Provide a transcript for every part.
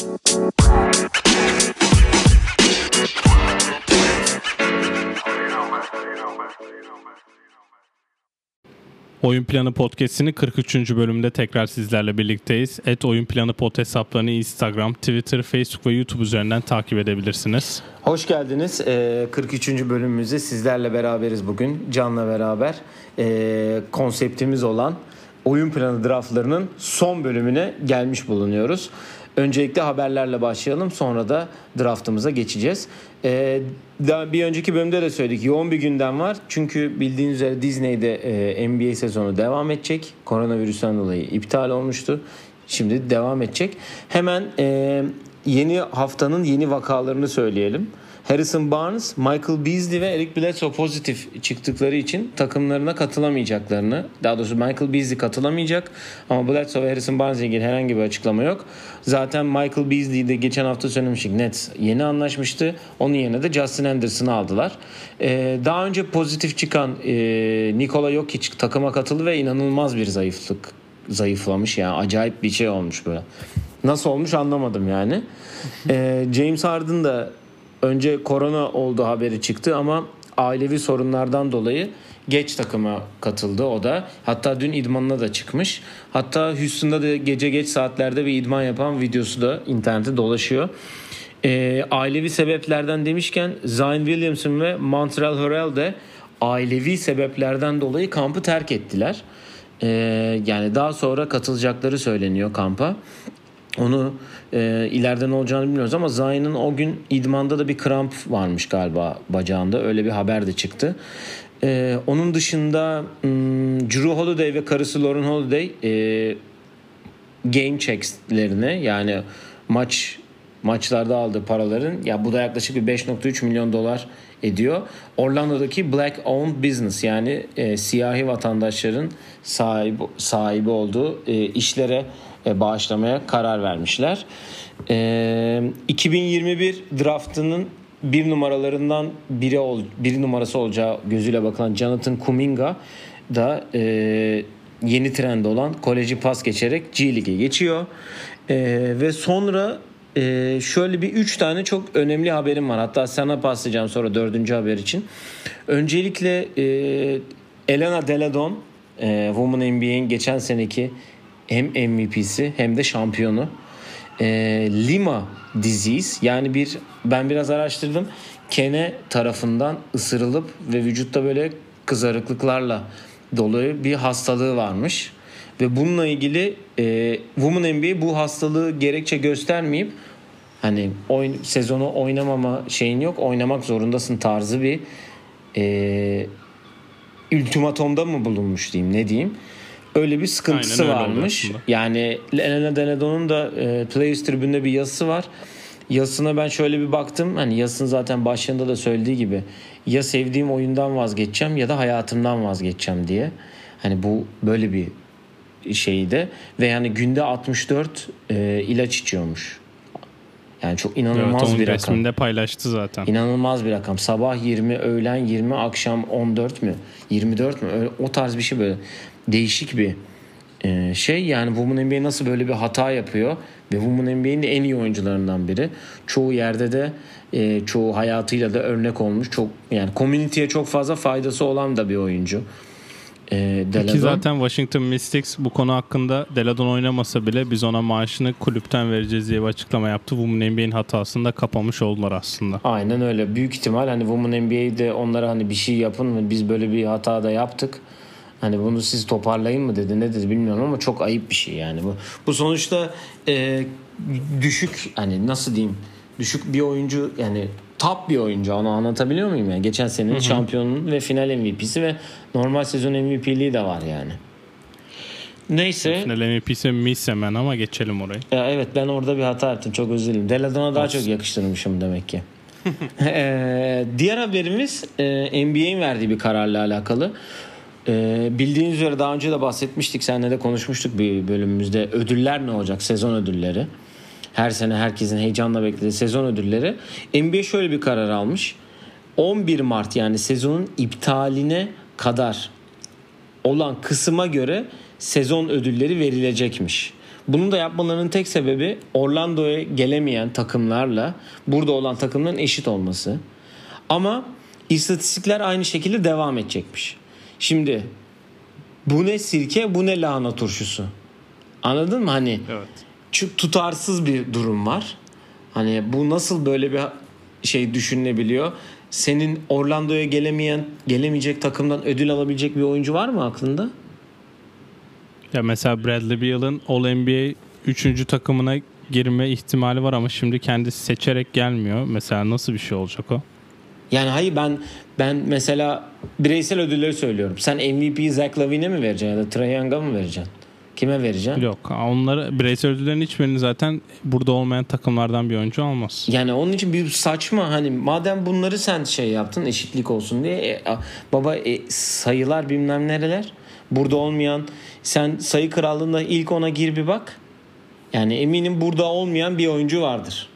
Oyun Planı Podcast'ini 43. bölümde tekrar sizlerle birlikteyiz. Et Oyun Planı Pod hesaplarını Instagram, Twitter, Facebook ve YouTube üzerinden takip edebilirsiniz. Hoş geldiniz. 43. Ee, bölümümüzde sizlerle beraberiz bugün. Can'la beraber ee, konseptimiz olan oyun planı draftlarının son bölümüne gelmiş bulunuyoruz. Öncelikle haberlerle başlayalım sonra da draftımıza geçeceğiz. Ee, daha bir önceki bölümde de söyledik yoğun bir gündem var. Çünkü bildiğiniz üzere Disney'de e, NBA sezonu devam edecek. Koronavirüsten dolayı iptal olmuştu. Şimdi devam edecek. Hemen e, yeni haftanın yeni vakalarını söyleyelim. Harrison Barnes, Michael Beasley ve Eric Bledsoe pozitif çıktıkları için takımlarına katılamayacaklarını, daha doğrusu Michael Beasley katılamayacak ama Bledsoe ve Harrison Barnes ile ilgili herhangi bir açıklama yok. Zaten Michael Beasley'i de geçen hafta söylemiştik Nets yeni anlaşmıştı. Onun yerine de Justin Anderson'ı aldılar. Ee, daha önce pozitif çıkan e, Nikola Jokic takıma katıldı ve inanılmaz bir zayıflık zayıflamış yani acayip bir şey olmuş böyle. Nasıl olmuş anlamadım yani. Ee, James Harden da önce korona oldu haberi çıktı ama ailevi sorunlardan dolayı geç takıma katıldı o da. Hatta dün idmanına da çıkmış. Hatta Houston'da da gece geç saatlerde bir idman yapan videosu da internette dolaşıyor. E, ailevi sebeplerden demişken Zion Williamson ve Montreal Harrell de ailevi sebeplerden dolayı kampı terk ettiler. E, yani daha sonra katılacakları söyleniyor kampa. Onu e, ileride ne olacağını bilmiyoruz ama Zayn'ın o gün idmanda da bir kramp varmış galiba bacağında. Öyle bir haber de çıktı. E, onun dışında hmm, Drew Holiday ve karısı Lauren Holiday e, game checks'lerine yani maç maçlarda aldığı paraların ya bu da yaklaşık bir 5.3 milyon dolar ediyor. Orlando'daki Black Owned Business yani e, siyahi vatandaşların sahibi sahibi olduğu e, işlere e, bağışlamaya karar vermişler. E, 2021 draftının bir numaralarından biri ol, bir numarası olacağı gözüyle bakılan Jonathan Kuminga da e, yeni trend olan koleji pas geçerek G League'e geçiyor. E, ve sonra e, şöyle bir üç tane çok önemli haberim var. Hatta sana paslayacağım sonra dördüncü haber için. Öncelikle e, Elena Deladon e, Women NBA'in geçen seneki hem MVP'si hem de şampiyonu. E, Lima disease yani bir ben biraz araştırdım. Kene tarafından ısırılıp ve vücutta böyle kızarıklıklarla dolu bir hastalığı varmış. Ve bununla ilgili e, Women NBA bu hastalığı gerekçe göstermeyip hani oyun, sezonu oynamama şeyin yok oynamak zorundasın tarzı bir e, ultimatomda mı bulunmuş diyeyim ne diyeyim. Öyle bir sıkıntısı varmış. Yani Elena Denedon'un da e, Players Tribüne'de bir yazısı var. Yazısına ben şöyle bir baktım. Hani yazısının zaten başında da söylediği gibi ya sevdiğim oyundan vazgeçeceğim ya da hayatımdan vazgeçeceğim diye. Hani bu böyle bir şeydi ve yani günde 64 e, ilaç içiyormuş. Yani çok inanılmaz evet, bir rakam. resminde paylaştı zaten. İnanılmaz bir rakam. Sabah 20, öğlen 20, akşam 14 mü? 24 mü? Öyle, o tarz bir şey böyle değişik bir e, şey. Yani Women NBA nasıl böyle bir hata yapıyor ve Women NBA'nin de en iyi oyuncularından biri. Çoğu yerde de e, çoğu hayatıyla da örnek olmuş. Çok yani community'ye çok fazla faydası olan da bir oyuncu. E, Deladon. Ki zaten Washington Mystics bu konu hakkında Deladon oynamasa bile biz ona maaşını kulüpten vereceğiz diye bir açıklama yaptı. Women NBA'nin hatasını da kapamış oldular aslında. Aynen öyle. Büyük ihtimal hani Women NBA'de onlara hani bir şey yapın mı biz böyle bir hata da yaptık. Hani bunu siz toparlayın mı dedi ne dedi bilmiyorum ama çok ayıp bir şey yani bu. Bu sonuçta e, düşük hani nasıl diyeyim düşük bir oyuncu yani top bir oyuncu onu anlatabiliyor muyum yani geçen senenin şampiyonun ve final MVP'si ve normal sezon MVP'liği de var yani. Neyse. Final MVP'si Miss hemen ama geçelim orayı. Ya evet ben orada bir hata yaptım çok özür dilerim. Deladon'a daha çok yakıştırmışım demek ki. ee, diğer haberimiz e, NBA'in verdiği bir kararla alakalı. Ee, bildiğiniz üzere daha önce de bahsetmiştik. Seninle de konuşmuştuk bir bölümümüzde. Ödüller ne olacak? Sezon ödülleri. Her sene herkesin heyecanla beklediği sezon ödülleri. NBA şöyle bir karar almış. 11 Mart yani sezonun iptaline kadar olan kısma göre sezon ödülleri verilecekmiş. Bunun da yapmalarının tek sebebi Orlando'ya gelemeyen takımlarla burada olan takımların eşit olması. Ama istatistikler aynı şekilde devam edecekmiş. Şimdi bu ne sirke bu ne lahana turşusu. Anladın mı? Hani evet. çok tutarsız bir durum var. Hani bu nasıl böyle bir şey düşünülebiliyor? Senin Orlando'ya gelemeyen, gelemeyecek takımdan ödül alabilecek bir oyuncu var mı aklında? Ya mesela Bradley Beal'ın All-NBA 3. takımına girme ihtimali var ama şimdi kendisi seçerek gelmiyor. Mesela nasıl bir şey olacak o? Yani hayır ben ben mesela bireysel ödülleri söylüyorum. Sen MVP Zach Lavine'e mi vereceksin ya da Trae Young'a mı vereceksin? Kime vereceksin? Yok. Onları bireysel ödüllerin hiçbirini zaten burada olmayan takımlardan bir oyuncu almaz. Yani onun için bir saçma hani madem bunları sen şey yaptın eşitlik olsun diye e, baba e, sayılar bilmem nereler burada olmayan sen sayı krallığında ilk ona gir bir bak. Yani eminim burada olmayan bir oyuncu vardır.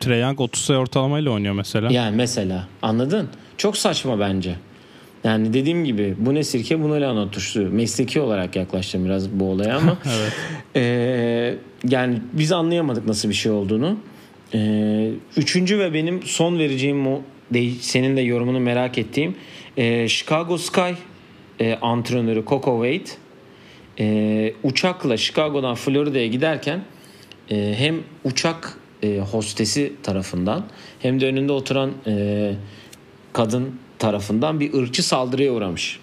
Trae Young 30 sayı ortalamayla oynuyor mesela. Yani mesela anladın? Çok saçma bence. Yani dediğim gibi bu ne sirke bu ne lahana turşusu. Mesleki olarak yaklaştım biraz bu olaya ama. evet. E, yani biz anlayamadık nasıl bir şey olduğunu. E, üçüncü ve benim son vereceğim o senin de yorumunu merak ettiğim e, Chicago Sky e, antrenörü Coco Wade e, uçakla Chicago'dan Florida'ya giderken e, hem uçak e, hostesi tarafından hem de önünde oturan e, kadın tarafından bir ırkçı saldırıya uğramış.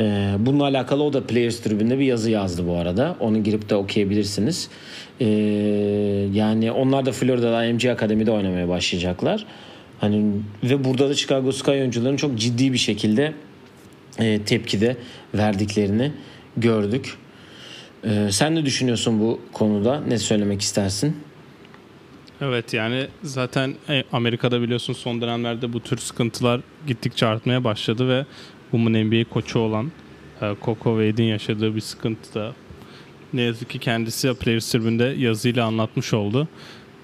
Ee, bununla alakalı o da Players tribünde bir yazı yazdı bu arada. Onu girip de okuyabilirsiniz. Ee, yani onlar da Florida'da IMG Akademi'de oynamaya başlayacaklar. Hani ve burada da Chicago Sky oyuncuların çok ciddi bir şekilde e, tepkide verdiklerini gördük. Ee, sen ne düşünüyorsun bu konuda? Ne söylemek istersin? Evet yani zaten e, Amerika'da biliyorsun son dönemlerde bu tür sıkıntılar gittikçe artmaya başladı ve Women NBA koçu olan e, Coco Wade'in yaşadığı bir sıkıntı da ne yazık ki kendisi Players tribünde yazıyla anlatmış oldu.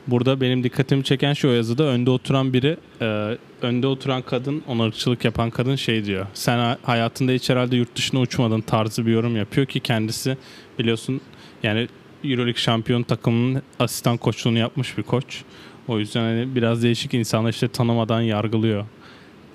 Burada benim dikkatimi çeken şu yazıda önde oturan biri, e, önde oturan kadın, onarıkçılık yapan kadın şey diyor. Sen hayatında hiç herhalde yurt dışına uçmadın tarzı bir yorum yapıyor ki kendisi biliyorsun yani Euroleague şampiyon takımının asistan koçluğunu yapmış bir koç. O yüzden hani biraz değişik insanlar işte tanımadan yargılıyor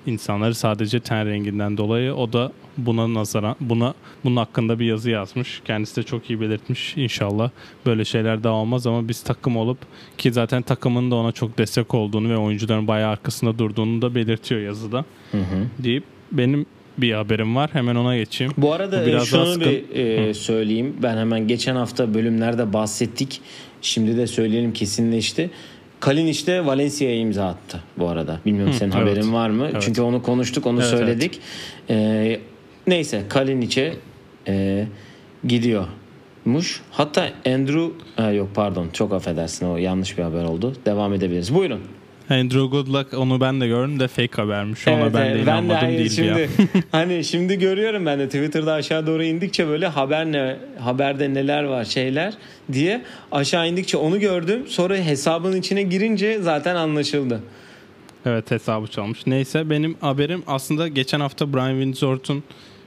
insanları sadece ten renginden dolayı. O da buna nazaran buna bunun hakkında bir yazı yazmış. Kendisi de çok iyi belirtmiş. İnşallah böyle şeyler daha olmaz ama biz takım olup ki zaten takımın da ona çok destek olduğunu ve oyuncuların bayağı arkasında durduğunu da belirtiyor yazıda. Hı hı. Deyip benim bir haberim var. Hemen ona geçeyim. Bu arada Bu biraz şunu bir e, söyleyeyim. Ben hemen geçen hafta bölümlerde bahsettik. Şimdi de söyleyelim kesinleşti. Kalin işte Valencia'ya imza attı bu arada. Bilmiyorum Hı, senin evet. haberin var mı? Evet. Çünkü onu konuştuk, onu evet, söyledik. Evet. Ee, neyse Kalinic'e e, gidiyormuş. Hatta Andrew ha, yok pardon çok affedersin o yanlış bir haber oldu. Devam edebiliriz. Buyurun. Andrew Goodluck onu ben de gördüm de fake habermiş. Ona evet, ben de inanmadım ben de, değil şimdi, ya. hani şimdi görüyorum ben de Twitter'da aşağı doğru indikçe böyle haber ne haberde neler var şeyler diye aşağı indikçe onu gördüm. Sonra hesabın içine girince zaten anlaşıldı. Evet hesabı çalmış. Neyse benim haberim aslında geçen hafta Brian Windsor'un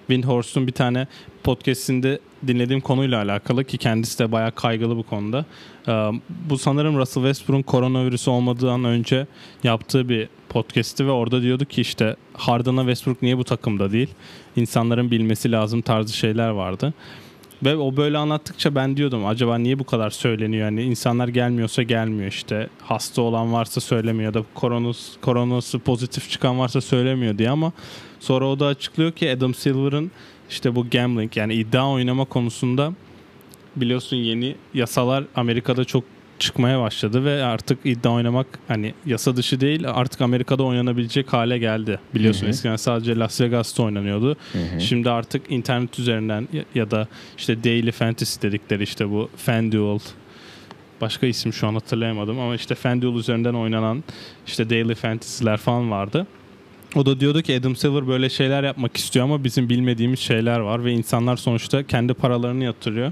Windhorst'un bir tane podcast'inde dinlediğim konuyla alakalı ki kendisi de bayağı kaygılı bu konuda. Ee, bu sanırım Russell Westbrook'un koronavirüsü olmadığından önce yaptığı bir podcast'ti ve orada diyordu ki işte Harden'a Westbrook niye bu takımda değil? İnsanların bilmesi lazım tarzı şeyler vardı. Ve o böyle anlattıkça ben diyordum acaba niye bu kadar söyleniyor? Yani insanlar gelmiyorsa gelmiyor işte. Hasta olan varsa söylemiyor da koronası, koronası pozitif çıkan varsa söylemiyor diye ama sonra o da açıklıyor ki Adam Silver'ın işte bu gambling yani iddia oynama konusunda biliyorsun yeni yasalar Amerika'da çok çıkmaya başladı ve artık iddia oynamak hani yasa dışı değil artık Amerika'da oynanabilecek hale geldi. Biliyorsun hı hı. eskiden sadece Las Vegas'ta oynanıyordu. Hı hı. Şimdi artık internet üzerinden ya, ya da işte Daily Fantasy dedikleri işte bu FanDuel başka isim şu an hatırlayamadım ama işte FanDuel üzerinden oynanan işte Daily Fantasy'ler falan vardı. O da diyordu ki Adam Silver böyle şeyler yapmak istiyor ama bizim bilmediğimiz şeyler var ve insanlar sonuçta kendi paralarını yatırıyor.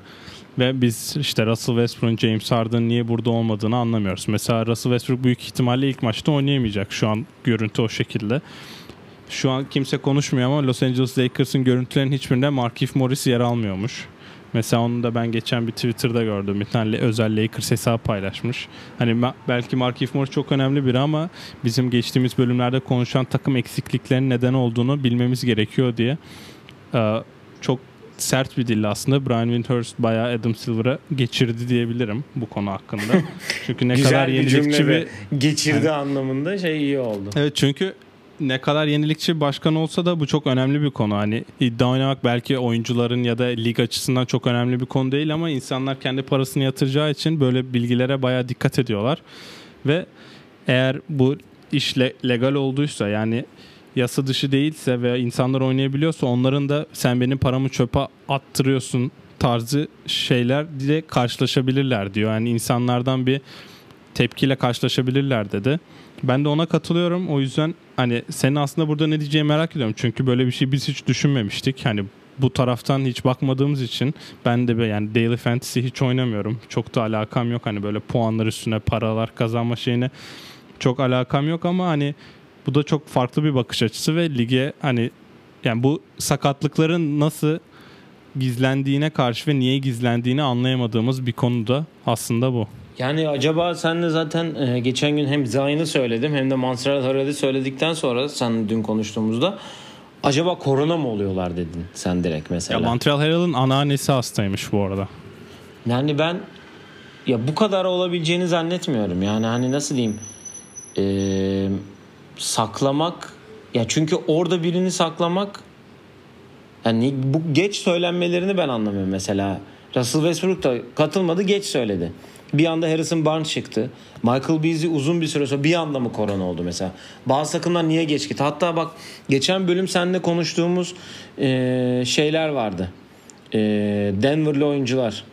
Ve biz işte Russell Westbrook, James Harden niye burada olmadığını anlamıyoruz. Mesela Russell Westbrook büyük ihtimalle ilk maçta oynayamayacak. Şu an görüntü o şekilde. Şu an kimse konuşmuyor ama Los Angeles Lakers'ın görüntülerinin hiçbirinde Markieff Morris yer almıyormuş. Mesela onu da ben geçen bir Twitter'da gördüm. Bir tane özel Lakers hesabı paylaşmış. Hani belki Markieff Morris çok önemli biri ama bizim geçtiğimiz bölümlerde konuşan takım eksikliklerinin neden olduğunu bilmemiz gerekiyor diye. Ee, çok sert bir dille aslında Brian Windhorst bayağı Adam Silver'a geçirdi diyebilirim bu konu hakkında. Çünkü ne Güzel kadar bir yenilikçi cümle bir geçirdi anlamında şey iyi oldu. Evet çünkü ne kadar yenilikçi bir başkan olsa da bu çok önemli bir konu. Hani iddia oynamak belki oyuncuların ya da lig açısından çok önemli bir konu değil ama insanlar kendi parasını yatıracağı için böyle bilgilere bayağı dikkat ediyorlar. Ve eğer bu iş le- legal olduysa yani yasa dışı değilse ve insanlar oynayabiliyorsa onların da sen benim paramı çöpe attırıyorsun tarzı şeyler diye karşılaşabilirler diyor. Yani insanlardan bir tepkiyle karşılaşabilirler dedi. Ben de ona katılıyorum. O yüzden hani senin aslında burada ne diyeceğini merak ediyorum. Çünkü böyle bir şey biz hiç düşünmemiştik. Hani bu taraftan hiç bakmadığımız için ben de be- yani Daily Fantasy hiç oynamıyorum. Çok da alakam yok. Hani böyle puanlar üstüne paralar kazanma şeyine çok alakam yok ama hani bu da çok farklı bir bakış açısı ve lige hani yani bu sakatlıkların nasıl gizlendiğine karşı ve niye gizlendiğini anlayamadığımız bir konu da aslında bu. Yani acaba sen de zaten e, geçen gün hem Zayn'ı söyledim hem de Montreal Harald'ı söyledikten sonra sen dün konuştuğumuzda acaba korona mı oluyorlar dedin sen direkt mesela. Ya Montreal Herald'ın anneannesi hastaymış bu arada. Yani ben ya bu kadar olabileceğini zannetmiyorum. Yani hani nasıl diyeyim Ee, saklamak ya çünkü orada birini saklamak yani bu geç söylenmelerini ben anlamıyorum mesela. Russell Westbrook da katılmadı geç söyledi. Bir anda Harrison Barnes çıktı. Michael Beasley uzun bir süre sonra bir anda mı korona oldu mesela? Bazı takımlar niye geç gitti? Hatta bak geçen bölüm seninle konuştuğumuz e, şeyler vardı. E, Denver'lı oyuncular.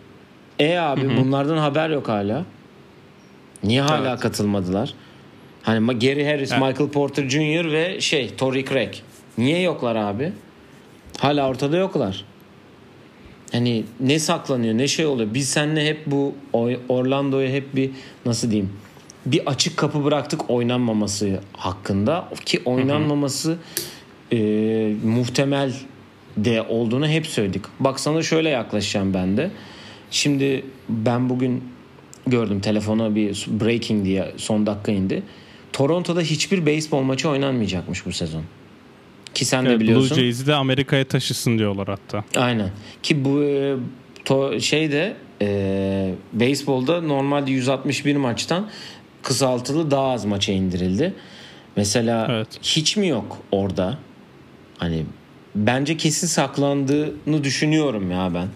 E abi bunlardan haber yok hala. Niye hala Evet. katılmadılar? Hani Gary Harris, Evet. Michael Porter Jr. ve şey Torrey Craig. Niye yoklar abi? Hala ortada yoklar. Hani ne saklanıyor ne şey oluyor. Biz seninle hep bu Oy- Orlando'ya hep bir nasıl diyeyim bir açık kapı bıraktık oynanmaması hakkında ki oynanmaması e, muhtemel de olduğunu hep söyledik. Bak sana şöyle yaklaşacağım ben de. Şimdi ben bugün gördüm telefona bir breaking diye son dakika indi. Toronto'da hiçbir beyzbol maçı oynanmayacakmış bu sezon. Ki sen de Evet, Blue biliyorsun. Jays'i de Amerika'ya taşısın diyorlar hatta. Aynen. Ki bu e, to, şeyde e, beyzbolda normalde 161 maçtan kısaltılı daha az maça indirildi. Mesela Evet. hiç mi yok orada? Hani bence kesin saklandığını düşünüyorum ya ben.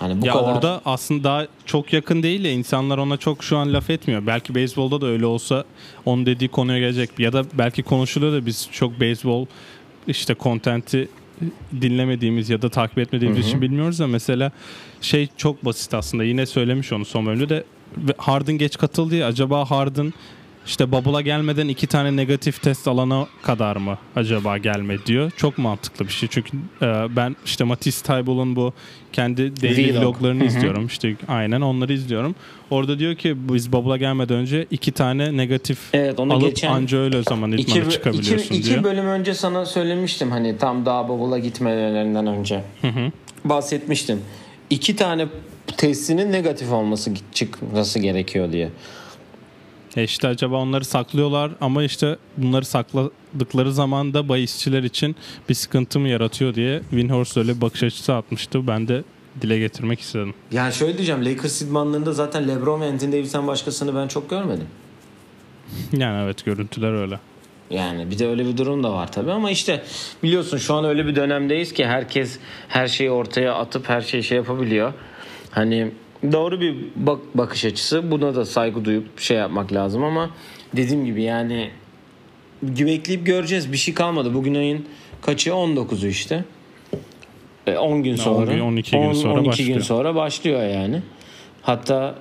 Hani bu ya kadar orada aslında daha çok yakın değil ya insanlar ona çok şu an laf etmiyor. Belki beyzbolda da öyle olsa onun dediği konuya gelecek. Ya da belki konuşuluyor da biz çok beyzbol işte kontenti dinlemediğimiz ya da takip etmediğimiz için bilmiyoruz da mesela şey çok basit aslında. Yine söylemiş onu son bölümde de Harden geç katıldı ya acaba Harden işte Bubble'a gelmeden iki tane negatif test alana kadar mı acaba gelme diyor. Çok mantıklı bir şey. Çünkü e, ben işte Matisse Taibul'un bu kendi daily Vlog. vloglarını izliyorum. İşte aynen onları izliyorum. Orada diyor ki biz Bubble'a gelmeden önce iki tane negatif Evet, onu alıp geçen anca öyle o zaman İki, iki, çıkabiliyorsun iki diyor. bölüm önce sana söylemiştim hani tam daha bavula gitmelerinden önce. Bahsetmiştim. İki tane testinin negatif olması çıkması gerekiyor diye. E işte acaba onları saklıyorlar ama işte bunları sakladıkları zaman da bahisçiler için bir sıkıntı mı yaratıyor diye Winhorst öyle bir bakış açısı atmıştı. Ben de dile getirmek istedim. Yani şöyle diyeceğim Lakers idmanlarında zaten LeBron ve Anthony Davis'ten başkasını ben çok görmedim. Yani evet görüntüler öyle. Yani bir de öyle bir durum da var tabii ama işte biliyorsun şu an öyle bir dönemdeyiz ki herkes her şeyi ortaya atıp her şeyi şey yapabiliyor. Hani doğru bir bak bakış açısı. Buna da saygı duyup şey yapmak lazım ama dediğim gibi yani bekleyip göreceğiz. Bir şey kalmadı. Bugün ayın kaçı? 19'u işte. E, 10 gün sonra. 11, 12 gün 10, sonra 12 gün başlıyor. sonra başlıyor yani. Hatta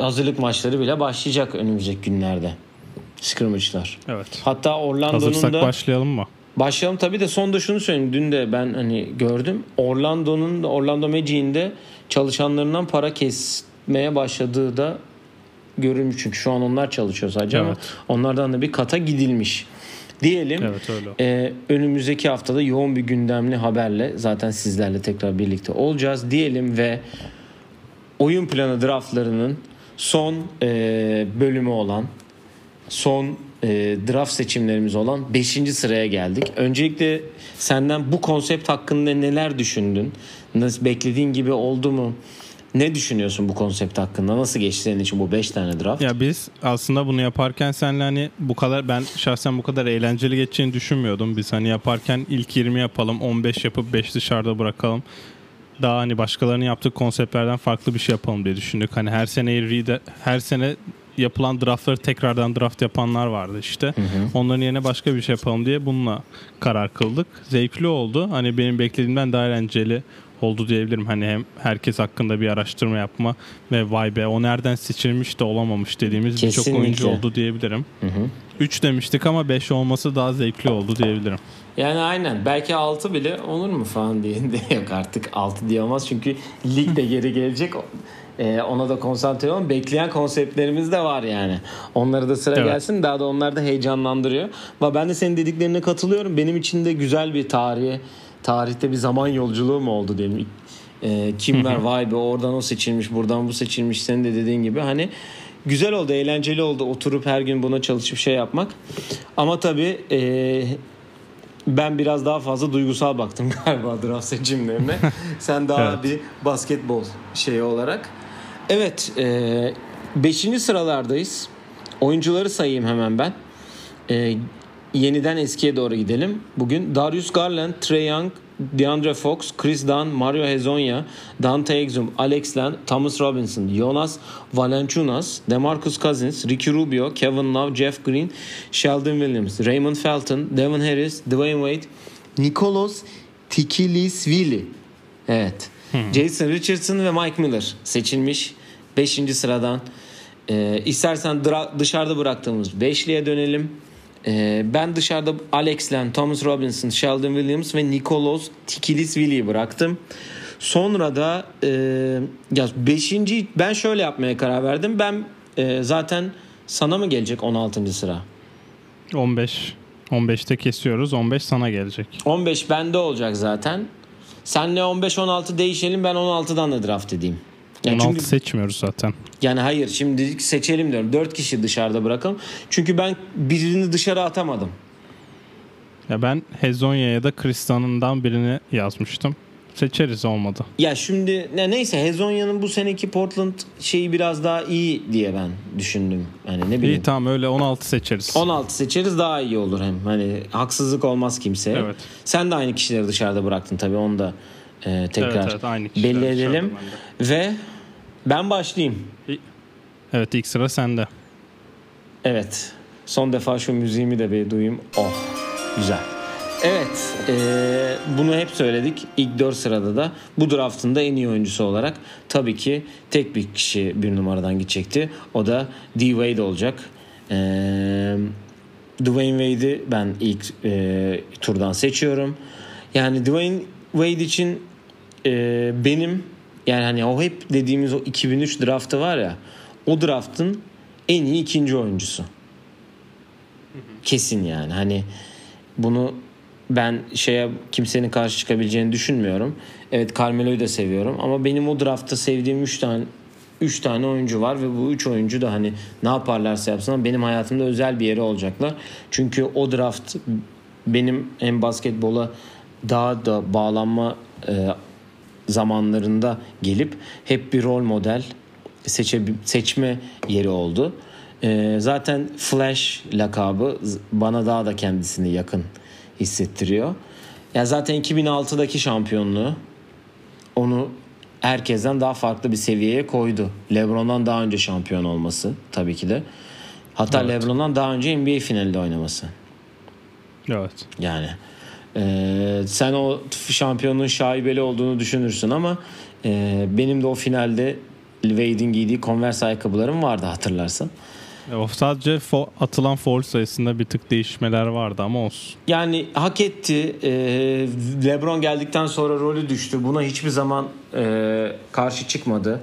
hazırlık maçları bile başlayacak önümüzdeki günlerde. Scrimmage'lar. Evet. Hatta Orlando'nun Hazırsak da başlayalım mı? Başlayalım tabii de son da şunu söyleyeyim. Dün de ben hani gördüm. Orlando'nun Orlando Magic'in de çalışanlarından para kesmeye başladığı da görülmüş. Çünkü şu an onlar çalışıyor sadece ama Evet. onlardan da bir kata gidilmiş. Diyelim Evet öyle. e, önümüzdeki haftada yoğun bir gündemli haberle zaten sizlerle tekrar birlikte olacağız diyelim ve oyun planı draftlarının son e, bölümü olan son e, draft seçimlerimiz olan 5. sıraya geldik. Öncelikle senden bu konsept hakkında neler düşündün? Nasıl beklediğin gibi oldu mu? Ne düşünüyorsun bu konsept hakkında? Nasıl geçti senin için bu 5 tane draft? Ya biz aslında bunu yaparken senle hani bu kadar ben şahsen bu kadar eğlenceli geçeceğini düşünmüyordum. Biz hani yaparken ilk 20 yapalım, 15 yapıp 5 dışarıda bırakalım. Daha hani başkalarının yaptığı konseptlerden farklı bir şey yapalım diye düşündük. Hani her sene her sene yapılan draftları tekrardan draft yapanlar vardı işte. Onların yerine başka bir şey yapalım diye bununla karar kıldık. Zevkli oldu. Hani benim beklediğimden daha eğlenceli oldu diyebilirim. Hani hem herkes hakkında bir araştırma yapma ve vay be o nereden seçilmiş de olamamış dediğimiz birçok oyuncu oldu diyebilirim. 3 demiştik ama 5 olması daha zevkli oldu diyebilirim. Yani aynen. Belki 6 bile olur mu falan diye yok artık 6 diye olmaz. Çünkü lig de geri gelecek. Ee, ona da konsantre olun. Bekleyen konseptlerimiz de var yani. Onları da sıra Evet. gelsin. Daha da onlar da heyecanlandırıyor. Ama ben de senin dediklerine katılıyorum. Benim için de güzel bir tarihi, tarihte bir zaman yolculuğu mu oldu diyelim. Ee, kimler vay be oradan o seçilmiş, buradan bu seçilmiş. Senin de dediğin gibi hani güzel oldu, eğlenceli oldu. Oturup her gün buna çalışıp şey yapmak. Ama tabii e, ben biraz daha fazla duygusal baktım galiba draft seçimlerine. Sen daha Evet. bir basketbol şeyi olarak. Evet, 5. sıralardayız. Oyuncuları sayayım hemen ben. E, yeniden eskiye doğru gidelim. Bugün Darius Garland, Trey Young, DeAndre Fox, Chris Dunn, Mario Hezonja, Dante Exum, Alex Len, Thomas Robinson, Jonas Valanciunas, DeMarcus Cousins, Ricky Rubio, Kevin Love, Jeff Green, Sheldon Williams, Raymond Felton, Devin Harris, Dwayne Wade, Nikolos Tikilisvili. Evet. Jason Richardson ve Mike Miller seçilmiş 5. sıradan. Ee, istersen dra- dışarıda bıraktığımız beşliye dönelim. Ee, ben dışarıda Alex Len, Thomas Robinson, Sheldon Williams ve Nikolos Tikilisvili'yi bıraktım. Sonra da e, ya 5. ben şöyle yapmaya karar verdim. Ben e, zaten sana mı gelecek 16. sıra? 15 15'te kesiyoruz. 15 sana gelecek. 15 bende olacak zaten. Senle 15-16 değişelim ben 16'dan da draft edeyim. Yani 16 çünkü seçmiyoruz zaten. yani hayır şimdi seçelim diyorum. 4 kişi dışarıda bırakalım. Çünkü ben birini dışarı atamadım. Ya ben Hezonya ya da Kristan'ından birini yazmıştım. Seçeriz olmadı. Ya şimdi ne neyse Hezonya'nın bu seneki Portland şeyi biraz daha iyi diye ben düşündüm. Hani ne bileyim. İyi tamam öyle 16 seçeriz. 16 seçeriz daha iyi olur hem. Hani haksızlık olmaz kimseye. Evet. Sen de aynı kişileri dışarıda bıraktın tabii onu da e, tekrar Evet, evet, aynı belli edelim. bende. Ve ben başlayayım. Evet ilk sıra sende. Evet. Son defa şu müziğimi de bir duyayım. Oh. Güzel. Evet. eee, bunu hep söyledik. İlk 4 sırada da bu draftın da en iyi oyuncusu olarak tabii ki tek bir kişi bir numaradan gidecekti. O da D. Wade olacak. Eee Dwayne Wade'i ben ilk eee, turdan seçiyorum. Yani Dwayne Wade için eee, benim yani hani o hep dediğimiz o 2003 draftı var ya o draftın en iyi ikinci oyuncusu. Kesin yani. Hani bunu ben şeye kimsenin karşı çıkabileceğini düşünmüyorum. Evet Carmelo'yu da seviyorum ama benim o draftta sevdiğim 3 tane 3 tane oyuncu var ve bu 3 oyuncu da hani ne yaparlarsa yapsınlar benim hayatımda özel bir yeri olacaklar. Çünkü o draft benim hem basketbola daha da bağlanma e, zamanlarında gelip hep bir rol model seçe, seçme yeri oldu. Ee, zaten Flash lakabı bana daha da kendisini yakın hissettiriyor. Ya zaten 2006'daki şampiyonluğu onu herkesten daha farklı bir seviyeye koydu. LeBron'dan daha önce şampiyon olması tabii ki de. Hatta Evet. LeBron'dan daha önce NBA finalinde oynaması. Evet. Yani e, sen o şampiyonluğun şaibeli olduğunu düşünürsün ama e, benim de o finalde Wade'in giydiği Converse ayakkabılarım vardı hatırlarsın. E, sadece fo- atılan foul sayısında bir tık değişmeler vardı ama olsun. Yani hak etti. E, LeBron geldikten sonra rolü düştü. Buna hiçbir zaman e, karşı çıkmadı.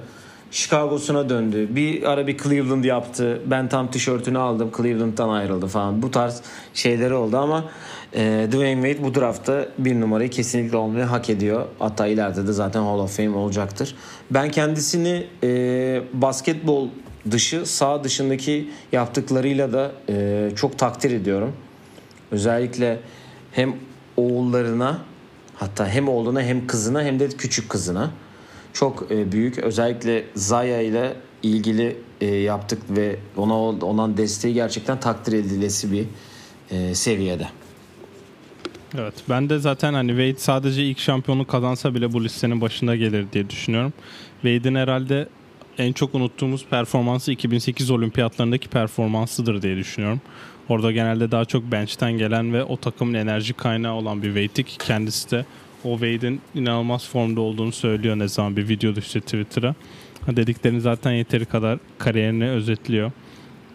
Chicago'suna döndü. Bir ara bir Cleveland yaptı. Ben tam tişörtünü aldım. Cleveland'dan ayrıldı falan. Bu tarz şeyleri oldu ama e, Dwayne Wade bu draftta bir numarayı kesinlikle olmayı hak ediyor. Hatta ileride de zaten Hall of Fame olacaktır. Ben kendisini e, basketbol dışı, sağ dışındaki yaptıklarıyla da e, çok takdir ediyorum. Özellikle hem oğullarına hatta hem oğluna hem kızına hem de küçük kızına çok e, büyük özellikle Zaya ile ilgili e, yaptık ve ona olan desteği gerçekten takdir edilesi bir e, seviyede. Evet ben de zaten hani Wade sadece ilk şampiyonu kazansa bile bu listenin başında gelir diye düşünüyorum. Wade'in herhalde en çok unuttuğumuz performansı 2008 olimpiyatlarındaki performansıdır diye düşünüyorum. Orada genelde daha çok bench'ten gelen ve o takımın enerji kaynağı olan bir Wade'ti ki kendisi de o Wade'in inanılmaz formda olduğunu söylüyor ne zaman bir video düştü Twitter'a. Dediklerini zaten yeteri kadar kariyerini özetliyor.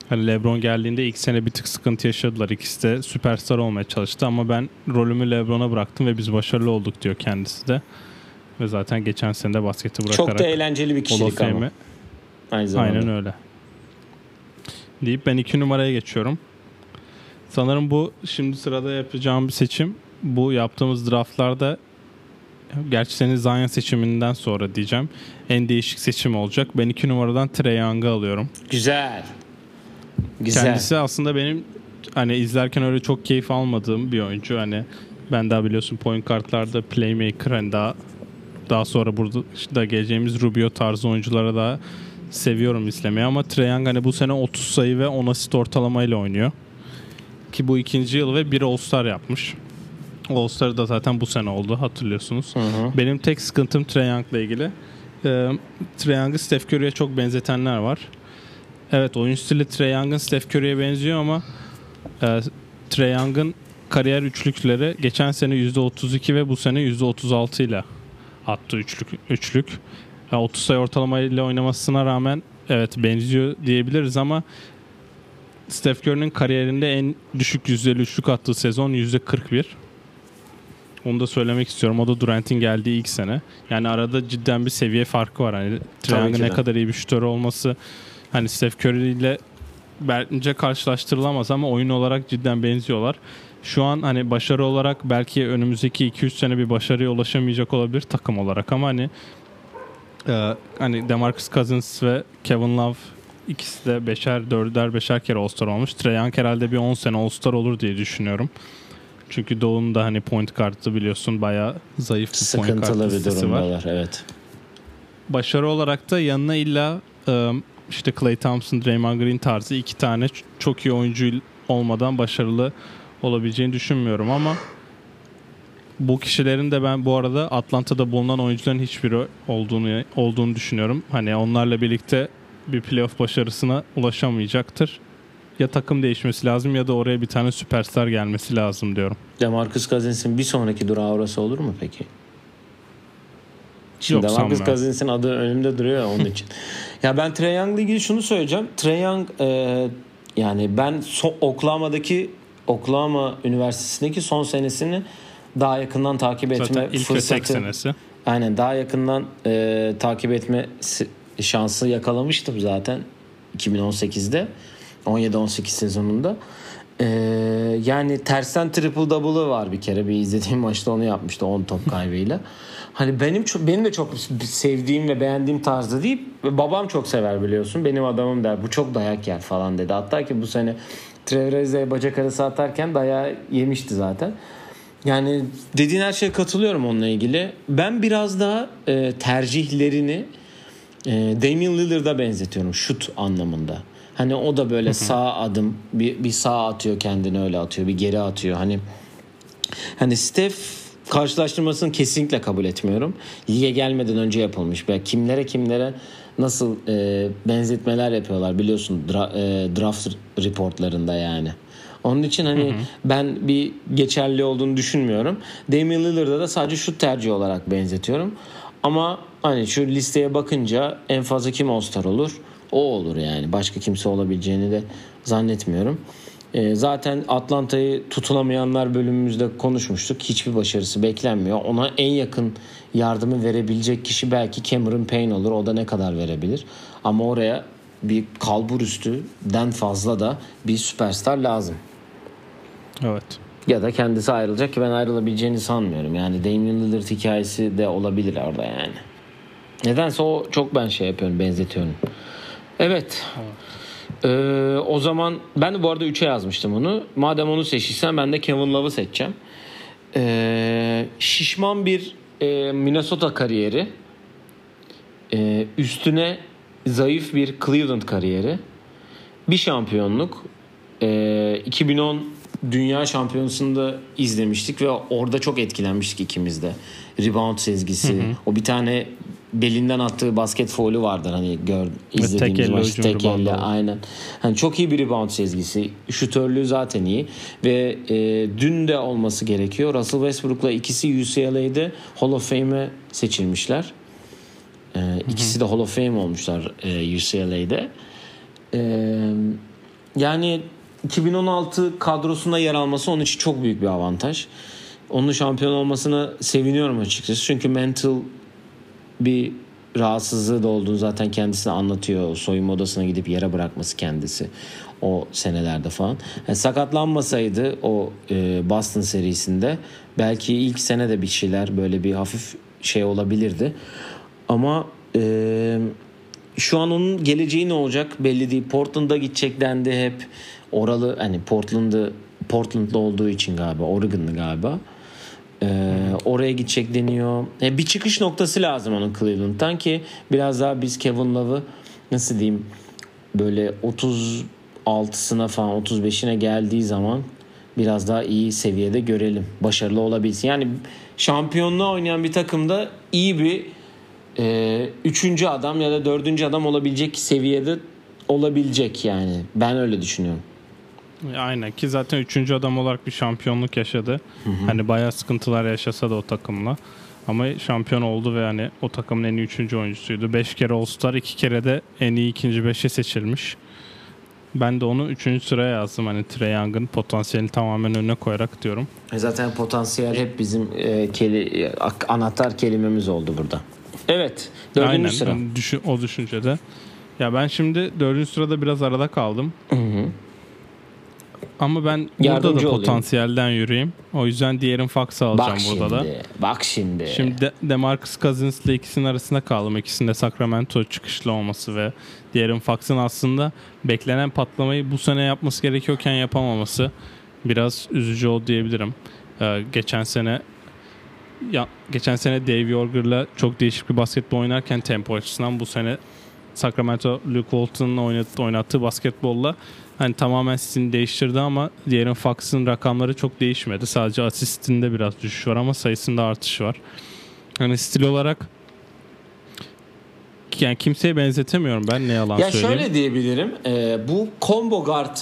Hani LeBron geldiğinde ilk sene bir tık sıkıntı yaşadılar. İkisi de süperstar olmaya çalıştı ama ben rolümü LeBron'a bıraktım ve biz başarılı olduk diyor kendisi de. Ve zaten geçen sene de basketi bırakarak Çok da eğlenceli bir kişilik ama. Aynı zamanda. Aynen öyle. Deyip ben iki numaraya geçiyorum. Sanırım bu şimdi sırada yapacağım bir seçim. Bu yaptığımız draftlarda gerçi senin Zion seçiminden sonra diyeceğim. En değişik seçim olacak. Ben iki numaradan Trey Young'ı alıyorum. Güzel. Güzel. Kendisi aslında benim hani izlerken öyle çok keyif almadığım bir oyuncu. Hani ben daha biliyorsun point kartlarda playmaker hani daha daha sonra burada da geleceğimiz Rubio tarzı oyunculara da seviyorum izlemeyi ama Trae Young hani bu sene 30 sayı ve 10 asist ortalamayla oynuyor. Ki bu ikinci yıl ve bir All-Star yapmış. All-Star da zaten bu sene oldu hatırlıyorsunuz. Hı hı. Benim tek sıkıntım Trae Young'la ilgili. Ee, Trae Young'ı Steph Curry'e çok benzetenler var. Evet oyun stili Trae Young'ın Steph Curry'e benziyor ama e, Trae Young'ın kariyer üçlükleri geçen sene %32 ve bu sene %36 ile attı üçlük. üçlük. Yani 30 sayı ortalamayla oynamasına rağmen evet benziyor diyebiliriz ama Steph Curry'nin kariyerinde en düşük yüzdeli üçlük attığı sezon %41. Onu da söylemek istiyorum. O da Durant'in geldiği ilk sene. Yani arada cidden bir seviye farkı var. Hani Trae ne kadar iyi bir şütör olması hani Steph Curry ile bence karşılaştırılamaz ama oyun olarak cidden benziyorlar. Şu an hani başarı olarak belki önümüzdeki 2-3 sene bir başarıya ulaşamayacak olabilir takım olarak ama hani e, hani DeMarcus Cousins ve Kevin Love ikisi de beşer, dörder, beşer kere All-Star olmuş. Trae Young herhalde bir 10 sene All-Star olur diye düşünüyorum. Çünkü Doğu'nun da hani point kartı biliyorsun bayağı zayıf bir Sıkıntılı point kartı bir durumdalar var. evet. Başarı olarak da yanına illa e, işte Clay Thompson, Draymond Green tarzı iki tane çok iyi oyuncu olmadan başarılı olabileceğini düşünmüyorum ama bu kişilerin de ben bu arada Atlanta'da bulunan oyuncuların hiçbiri olduğunu olduğunu düşünüyorum. Hani onlarla birlikte bir playoff başarısına ulaşamayacaktır. Ya takım değişmesi lazım ya da oraya bir tane süperstar gelmesi lazım diyorum. Demarcus Cousins'in bir sonraki durağı orası olur mu peki? Şimdi Yok, Demarcus Cousins'in adı önümde duruyor ya onun için. ya ben Trae Young'la ilgili şunu söyleyeceğim. Trae Young e, yani ben so, Oklahoma'daki Oklahoma Üniversitesi'ndeki son senesini daha yakından takip etme Zaten ilk fırsatı. senesi. Aynen daha yakından e, takip etme şansı yakalamıştım zaten 2018'de. 17-18 sezonunda. Ee, yani tersten triple double'ı var bir kere. Bir izlediğim maçta onu yapmıştı 10 top kaybıyla. Hani benim çok benim de çok sevdiğim ve beğendiğim tarzda değil. Babam çok sever biliyorsun. Benim adamım der. Bu çok dayak yer falan dedi. Hatta ki bu sene Trevor bacak arası atarken dayağı yemişti zaten. Yani dediğin her şeye katılıyorum onunla ilgili. Ben biraz daha e, tercihlerini e, Damian Lillard'a benzetiyorum şut anlamında. Hani o da böyle sağ adım bir, bir sağ atıyor kendini öyle atıyor bir geri atıyor. Hani hani Steph karşılaştırmasını kesinlikle kabul etmiyorum. Lige gelmeden önce yapılmış. Yani kimlere kimlere nasıl e, benzetmeler yapıyorlar biliyorsun dra, e, draft reportlarında yani. Onun için hani hı hı. ben bir geçerli olduğunu düşünmüyorum. Damian Lillard'a da sadece şu tercih olarak benzetiyorum. Ama hani şu listeye bakınca en fazla kim All-Star olur? O olur yani. Başka kimse olabileceğini de zannetmiyorum. E, zaten Atlanta'yı tutunamayanlar bölümümüzde konuşmuştuk. Hiçbir başarısı beklenmiyor. Ona en yakın yardımı verebilecek kişi belki Cameron Payne olur. O da ne kadar verebilir. Ama oraya bir kalbur üstüden fazla da bir süperstar lazım. Evet. Ya da kendisi ayrılacak ki ben ayrılabileceğini sanmıyorum. Yani Damian Lillard hikayesi de olabilir orada yani. Nedense o çok ben şey yapıyorum, benzetiyorum. Evet. Ee, o zaman ben de bu arada 3'e yazmıştım onu. Madem onu seçtiysen ben de Kevin Love'ı seçeceğim. Ee, şişman bir e, Minnesota kariyeri. Ee, üstüne zayıf bir Cleveland kariyeri. Bir şampiyonluk. Ee, 2010 Dünya Şampiyonası'nda izlemiştik ve orada çok etkilenmiştik ikimiz de. Rebound sezgisi. Hı hı. O bir tane belinden attığı basket faulü vardır hani gör izlediğimiz maç tek elle aynen. Hani çok iyi bir rebound sezgisi. Şutörlüğü zaten iyi ve e, dün de olması gerekiyor. Russell Westbrook'la ikisi UCLA'de Hall of Fame'e seçilmişler. E, ikisi de Hall of Fame olmuşlar e, UCLA'de. E, yani 2016 kadrosunda yer alması onun için çok büyük bir avantaj. Onun şampiyon olmasına seviniyorum açıkçası. Çünkü mental bir rahatsızlığı da olduğunu zaten kendisine anlatıyor. Soyunma odasına gidip yere bırakması kendisi o senelerde falan. Yani sakatlanmasaydı o e, Boston serisinde belki ilk sene de bir şeyler böyle bir hafif şey olabilirdi. Ama e, şu an onun geleceği ne olacak belli değil. Portland'a gidecek dendi hep. Oralı hani Portland'ı Portland'da olduğu için galiba Oregon'lı galiba. Ee, oraya gidecek deniyor. E, bir çıkış noktası lazım onun Cleveland'dan ki biraz daha biz Kevin Love'ı nasıl diyeyim böyle 36'sına falan 35'ine geldiği zaman biraz daha iyi seviyede görelim. Başarılı olabilsin. Yani şampiyonluğa oynayan bir takımda iyi bir e, üçüncü adam ya da dördüncü adam olabilecek seviyede olabilecek yani. Ben öyle düşünüyorum. Aynen ki zaten üçüncü adam olarak bir şampiyonluk yaşadı. Hı hı. Hani bayağı sıkıntılar yaşasa da o takımla. Ama şampiyon oldu ve hani o takımın en iyi üçüncü oyuncusuydu. Beş kere All-Star, iki kere de en iyi ikinci beşe seçilmiş. Ben de onu üçüncü sıraya yazdım. Hani Trey Young'ın potansiyelini tamamen önüne koyarak diyorum. E zaten potansiyel hep bizim e, keli, anahtar kelimemiz oldu burada. Evet. Dördüncü Aynen, sıra. Düşün, o düşüncede. Ya ben şimdi dördüncü sırada biraz arada kaldım. Hı hı. Ama ben burada da potansiyelden yürüyeyim. O yüzden diğerin Fox'ı alacağım bak burada şimdi, da. Bak şimdi. Şimdi de, DeMarcus Cousins ile ikisinin arasında kaldım. İkisinde Sacramento çıkışlı olması ve diğerin Fox'ın aslında beklenen patlamayı bu sene yapması gerekiyorken yapamaması biraz üzücü oldu diyebilirim. Ee, geçen sene ya geçen sene Dave Yorger'la çok değişik bir basketbol oynarken tempo açısından bu sene Sacramento Luke Walton'ın oynattığı, oynattığı basketbolla hani tamamen stilini değiştirdi ama diğerin Fox'ın rakamları çok değişmedi. Sadece asistinde biraz düşüş var ama sayısında artış var. Hani stil olarak yani kimseye benzetemiyorum ben ne yalan ya söyleyeyim. Ya şöyle diyebilirim. E, bu combo guard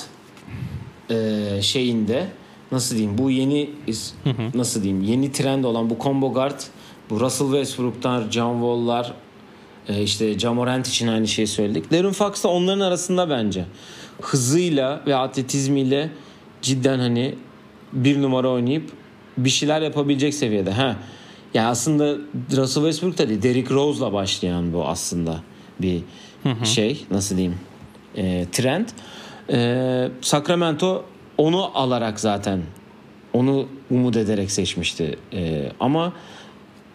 e, şeyinde nasıl diyeyim bu yeni hı hı. nasıl diyeyim yeni trend olan bu combo guard bu Russell Westbrook'lar, John Wall'lar e, işte Jamorant için aynı şeyi söyledik. Darren Fox da onların arasında bence hızıyla ve atletizmiyle cidden hani bir numara oynayıp bir şeyler yapabilecek seviyede. Ha. Yani aslında Russell Westbrook da değil, Derrick Rose'la başlayan bu aslında bir hı hı. şey nasıl diyeyim e, trend. E, Sacramento onu alarak zaten onu umut ederek seçmişti. E, ama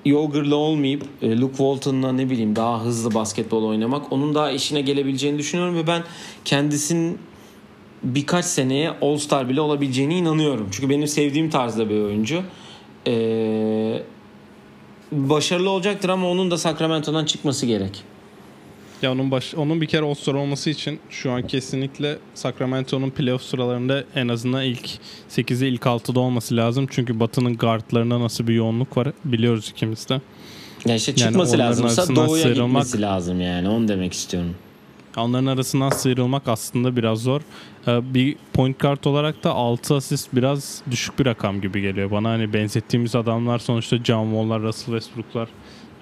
Yoger'la olmayıp e, Luke Walton'la ne bileyim daha hızlı basketbol oynamak onun daha işine gelebileceğini düşünüyorum ve ben kendisinin birkaç seneye All Star bile olabileceğine inanıyorum. Çünkü benim sevdiğim tarzda bir oyuncu. Ee, başarılı olacaktır ama onun da Sacramento'dan çıkması gerek. Ya onun baş, onun bir kere All-Star olması için şu an kesinlikle Sacramento'nun playoff sıralarında en azından ilk 8'e ilk 6'da olması lazım. Çünkü Batı'nın guardlarında nasıl bir yoğunluk var biliyoruz ikimiz de. Ya işte çıkması yani lazımsa doğuya sıyrılmak, gitmesi lazım yani onu demek istiyorum. Onların arasından sıyrılmak aslında biraz zor. Ee, bir point guard olarak da 6 asist biraz düşük bir rakam gibi geliyor bana. Hani benzettiğimiz adamlar sonuçta John Wall'lar, Russell Westbrook'lar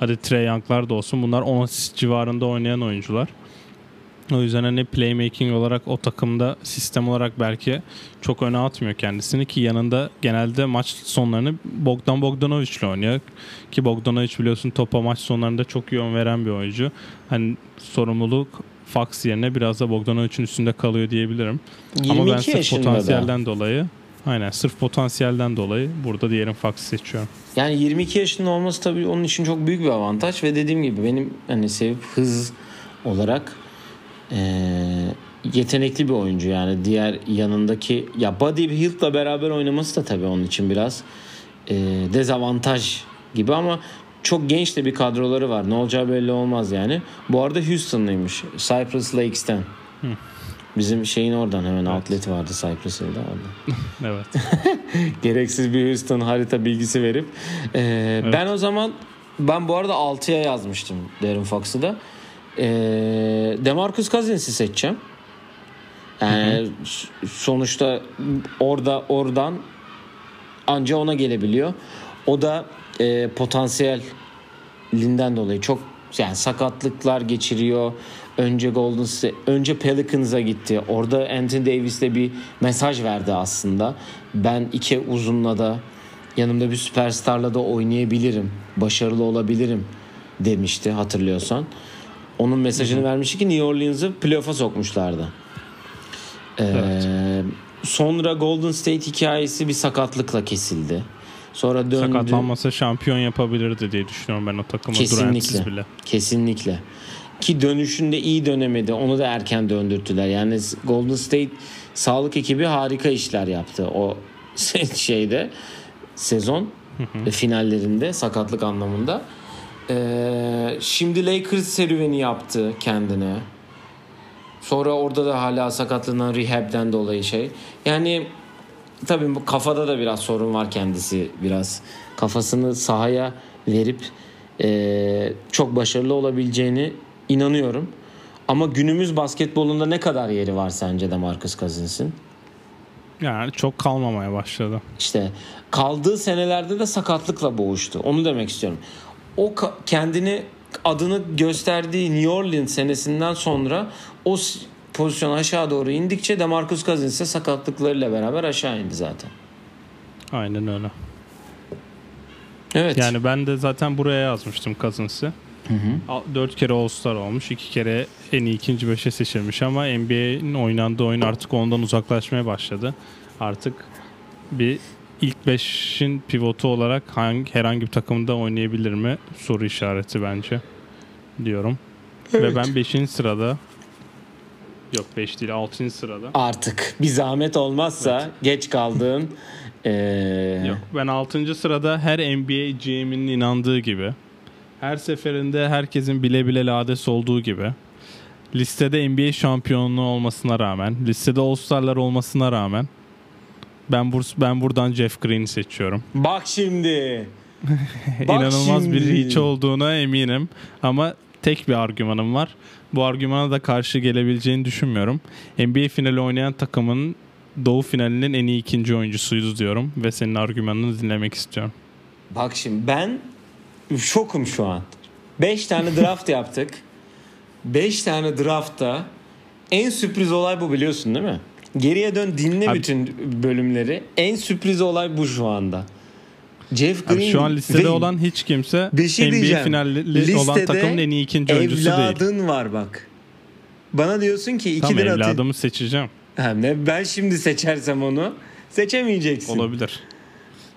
Hadi Trey Young'lar da olsun. Bunlar 10 asist civarında oynayan oyuncular. O yüzden hani playmaking olarak o takımda sistem olarak belki çok öne atmıyor kendisini ki yanında genelde maç sonlarını Bogdan Bogdanovic ile oynuyor. Ki Bogdanovic biliyorsun topa maç sonlarında çok yön veren bir oyuncu. Hani sorumluluk Fox yerine biraz da Bogdanovic'in üstünde kalıyor diyebilirim. Ama ben sırf potansiyelden da. dolayı Aynen sırf potansiyelden dolayı burada diğerin Fox'ı seçiyorum. Yani 22 yaşında olması tabii onun için çok büyük bir avantaj ve dediğim gibi benim hani sevip hız olarak e, yetenekli bir oyuncu yani diğer yanındaki ya Buddy Hield'la beraber oynaması da tabii onun için biraz e, dezavantaj gibi ama çok genç de bir kadroları var. Ne olacağı belli olmaz yani. Bu arada Houston'lıymış. Cypress Lakes'ten. Hı. Bizim şeyin oradan hemen evet. outlet vardı Cypress Hill'de orada. evet. Gereksiz bir Houston harita bilgisi verip. Ee, evet. Ben o zaman ben bu arada 6'ya yazmıştım Darren Fox'ı da. Ee, Demarcus Cousins'i seçeceğim. Yani hı hı. sonuçta orada oradan anca ona gelebiliyor. O da e, potansiyelinden dolayı çok yani sakatlıklar geçiriyor. Önce Golden State, önce Pelicans'a gitti. Orada Anthony Davis'le bir mesaj verdi aslında. Ben iki uzunla da yanımda bir süperstarla da oynayabilirim. Başarılı olabilirim demişti hatırlıyorsan. Onun mesajını Hı-hı. vermişti ki New Orleans'ı playoff'a sokmuşlardı. Ee, evet. Sonra Golden State hikayesi bir sakatlıkla kesildi. Sonra döndü. Sakatlanmasa şampiyon yapabilirdi diye düşünüyorum ben o takımı Kesinlikle. bile. Kesinlikle. Ki dönüşünde iyi dönemedi. Onu da erken döndürttüler. Yani Golden State sağlık ekibi harika işler yaptı o şeyde sezon hı finallerinde sakatlık anlamında. Ee, şimdi Lakers serüveni yaptı kendine. Sonra orada da hala sakatlığından rehab'den dolayı şey. Yani tabii bu kafada da biraz sorun var kendisi biraz. Kafasını sahaya verip e, çok başarılı olabileceğini inanıyorum. Ama günümüz basketbolunda ne kadar yeri var sence de Marcus Cousins'in? Yani çok kalmamaya başladı. İşte kaldığı senelerde de sakatlıkla boğuştu. Onu demek istiyorum. O kendini adını gösterdiği New Orleans senesinden sonra o pozisyon aşağı doğru indikçe DeMarcus Cousins ise sakatlıklarıyla beraber aşağı indi zaten. Aynen öyle. Evet. Yani ben de zaten buraya yazmıştım Cousins'ı. Hı hı. 4 kere All-Star olmuş. 2 kere en iyi ikinci beşe seçilmiş ama NBA'nin oynandığı oyun artık ondan uzaklaşmaya başladı. Artık bir ilk 5'in pivotu olarak hangi, herhangi bir takımda oynayabilir mi? Soru işareti bence diyorum. Evet. Ve ben 5. sırada Yok 5 değil 6. sırada. Artık bir zahmet olmazsa evet. geç kaldığın ee... Yok ben 6. sırada her NBA GM'inin inandığı gibi her seferinde herkesin bile bile lades olduğu gibi listede NBA şampiyonluğu olmasına rağmen, listede All-Star'lar olmasına rağmen ben bur ben buradan Jeff Green'i seçiyorum. Bak şimdi. Bak İnanılmaz şimdi. bir reach olduğuna eminim ama tek bir argümanım var. Bu argümana da karşı gelebileceğini düşünmüyorum. NBA finali oynayan takımın Doğu finalinin en iyi ikinci oyuncusuydu diyorum ve senin argümanını dinlemek istiyorum. Bak şimdi ben şokum şu an. 5 tane draft yaptık. 5 tane draftta en sürpriz olay bu biliyorsun değil mi? Geriye dön dinle Abi, bütün bölümleri. En sürpriz olay bu şu anda. Jeff Green Abi şu an listede olan hiç kimse bir şey NBA finalli olan takımın en iyi ikinci oyuncusu değil. Evladın var bak. Bana diyorsun ki iki tamam, lira evladımı atı... seçeceğim. Ha, ne ben şimdi seçersem onu seçemeyeceksin. Olabilir.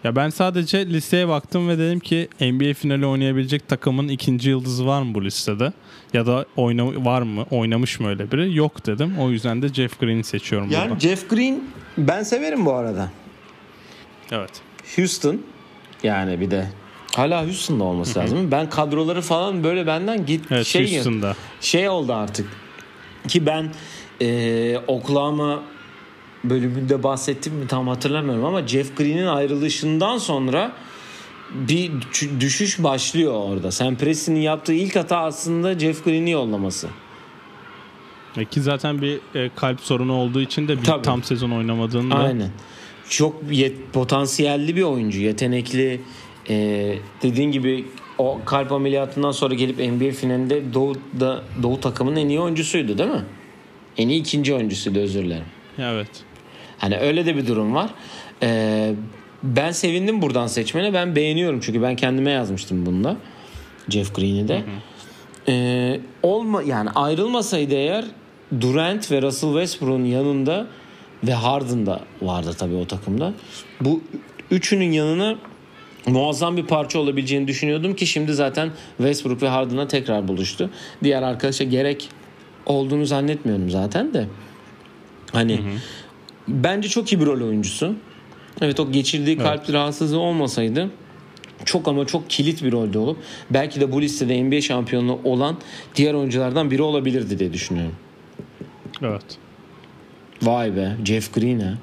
Ya ben sadece listeye baktım ve dedim ki NBA finali oynayabilecek takımın ikinci yıldızı var mı bu listede? Ya da oyna var mı? Oynamış mı öyle biri? Yok dedim. O yüzden de Jeff Green'i seçiyorum yani burada. Jeff Green ben severim bu arada. Evet. Houston yani bir de hala Houston'da olması lazım. Ben kadroları falan böyle benden git evet, şey Houston'da. şey oldu artık. Ki ben e, Oklahoma bölümünde bahsettim mi tam hatırlamıyorum ama Jeff Green'in ayrılışından sonra bir düşüş başlıyor orada. Sam Presti'nin yaptığı ilk hata aslında Jeff Green'i yollaması. E ki zaten bir e, kalp sorunu olduğu için de bir Tabii. tam sezon oynamadığında. Aynen. Çok yet, potansiyelli bir oyuncu, yetenekli. E, dediğin gibi o kalp ameliyatından sonra gelip NBA finalinde Doğu, da, Doğu takımının en iyi oyuncusuydu değil mi? En iyi ikinci oyuncusuydu özür dilerim. Evet. Hani öyle de bir durum var. Ee, ben sevindim buradan seçmene. Ben beğeniyorum çünkü ben kendime yazmıştım bunda. Jeff Green'i de. Ee, olma yani ayrılmasaydı eğer Durant ve Russell Westbrook'un yanında ve Harden da vardı tabii o takımda. Bu üçünün yanına muazzam bir parça olabileceğini düşünüyordum ki şimdi zaten Westbrook ve Harden'la tekrar buluştu. Diğer arkadaşa gerek olduğunu zannetmiyorum zaten de. Hani bence çok iyi bir rol oyuncusu. Evet o geçirdiği kalp evet. rahatsızlığı olmasaydı çok ama çok kilit bir rolde olup belki de bu listede NBA şampiyonu olan diğer oyunculardan biri olabilirdi diye düşünüyorum. Evet. Vay be Jeff Green'e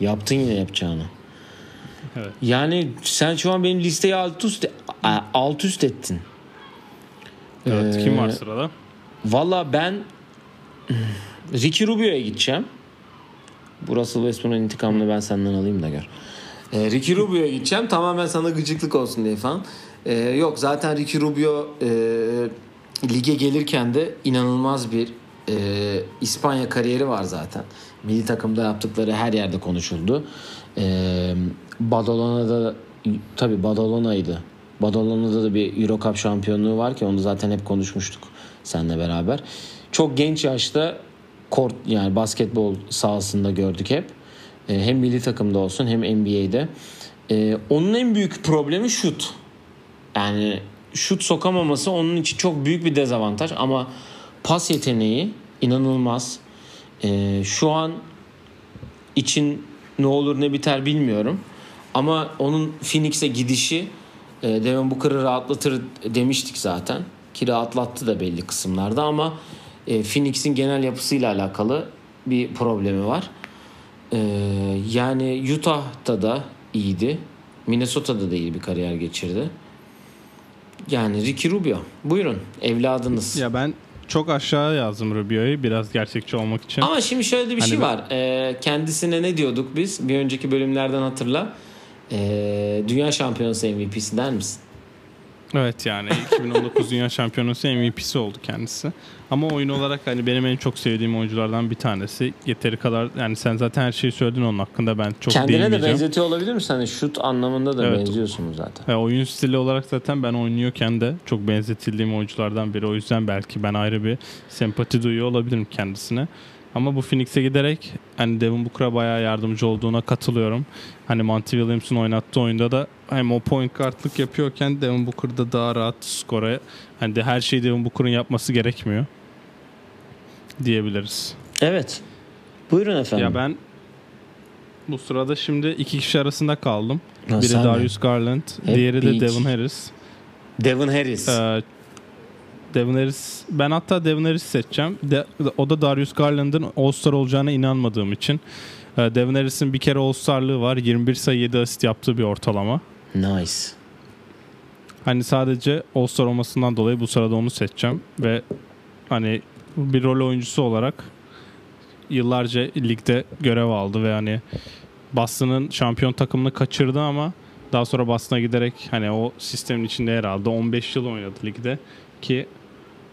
yaptın yine yapacağını. Evet. Yani sen şu an benim listeyi alt üst, alt üst ettin. Evet. Ee, kim var sırada? Valla ben Ricky Rubio'ya gideceğim. Bu Russell Westbrook'un intikamını ben senden alayım da gör. Ee, Ricky Rubio'ya gideceğim. Tamamen sana gıcıklık olsun diye falan. Ee, yok zaten Ricky Rubio e, lige gelirken de inanılmaz bir e, İspanya kariyeri var zaten. Milli takımda yaptıkları her yerde konuşuldu. E, Badalona'da tabi Badalona'ydı. Badalona'da da bir Euro Cup şampiyonluğu var ki onu zaten hep konuşmuştuk seninle beraber. Çok genç yaşta kort yani basketbol sahasında gördük hep. E, hem milli takımda olsun hem NBA'de. E, onun en büyük problemi şut. Yani şut sokamaması onun için çok büyük bir dezavantaj ama pas yeteneği inanılmaz. E, şu an için ne olur ne biter bilmiyorum. Ama onun Phoenix'e gidişi e, Devin Booker'ı rahatlatır demiştik zaten. Ki rahatlattı da belli kısımlarda ama e, Phoenix'in genel yapısıyla alakalı bir problemi var. E, yani Utah'ta da iyiydi. Minnesota'da da iyi bir kariyer geçirdi. Yani Ricky Rubio. Buyurun evladınız. Ya ben çok aşağı yazdım Rubio'yu biraz gerçekçi olmak için. Ama şimdi şöyle bir hani şey ben... var. Ee, kendisine ne diyorduk biz? Bir önceki bölümlerden hatırla. Ee, Dünya Şampiyonası MVP'si der misin? Evet yani 2019 Dünya Şampiyonası MVP'si oldu kendisi. Ama oyun olarak hani benim en çok sevdiğim oyunculardan bir tanesi. Yeteri kadar yani sen zaten her şeyi söyledin onun hakkında ben çok Kendine de benzetiyor olabilir misin? Hani şut anlamında da evet. benziyorsunuz zaten. E, oyun stili olarak zaten ben oynuyorken de çok benzetildiğim oyunculardan biri. O yüzden belki ben ayrı bir sempati duyuyor olabilirim kendisine. Ama bu Phoenix'e giderek hani Devin Booker'a bayağı yardımcı olduğuna katılıyorum. Hani Monty Williams'ın oynattığı oyunda da hem o point guardlık yapıyorken Devin Booker'da daha rahat skora hani de her şeyi Devin Booker'ın yapması gerekmiyor diyebiliriz. Evet. Buyurun efendim. Ya ben bu sırada şimdi iki kişi arasında kaldım. Ha, Biri Darius mi? Garland, Hep diğeri de Devin Harris. Devin Harris. Ee, Devin Harris. Ben hatta Devin Harris seçeceğim. De, o da Darius Garland'ın All-Star olacağına inanmadığım için. Ee, Devin Harris'in bir kere All-Star'lığı var. 21 sayı 7 asist yaptığı bir ortalama. Nice. Hani sadece All-Star olmasından dolayı bu sırada onu seçeceğim. Ve hani bir rol oyuncusu olarak yıllarca ligde görev aldı ve hani Boston'ın şampiyon takımını kaçırdı ama daha sonra Boston'a giderek hani o sistemin içinde yer aldı. 15 yıl oynadı ligde ki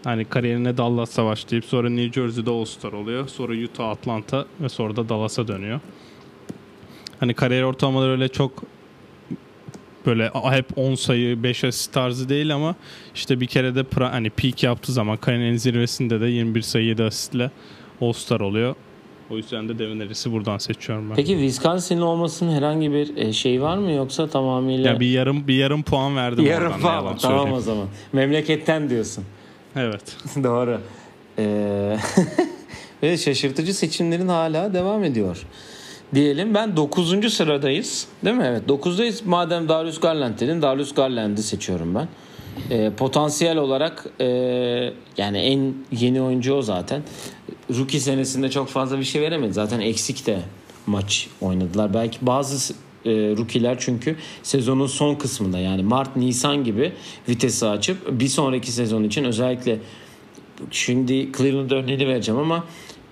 Hani kariyerine Dallas'a başlayıp sonra New Jersey'de All-Star oluyor. Sonra Utah, Atlanta ve sonra da Dallas'a dönüyor. Hani kariyer ortalamaları öyle çok böyle hep 10 sayı 5 asist tarzı değil ama işte bir kere de pra, hani peak yaptığı zaman kariyerinin zirvesinde de 21 sayı 7 asistle All-Star oluyor. O yüzden de Devin Harris'i buradan seçiyorum ben. Peki Wisconsin'li olmasının herhangi bir şey var mı yoksa tamamıyla... Ya bir yarım bir yarım puan verdim yarım oradan. Puan. Tamam o zaman. Memleketten diyorsun. Evet. Doğru. Ee, ve şaşırtıcı seçimlerin hala devam ediyor. Diyelim ben 9. sıradayız. Değil mi? Evet 9'dayız. Madem Darius Garland dedin Darius Garland'ı seçiyorum ben. Ee, potansiyel olarak e, yani en yeni oyuncu o zaten. Rookie senesinde çok fazla bir şey veremedi. Zaten eksik de maç oynadılar. Belki bazı e, rookie'ler çünkü sezonun son kısmında yani Mart Nisan gibi vitesi açıp bir sonraki sezon için özellikle şimdi Cleveland örneğini vereceğim ama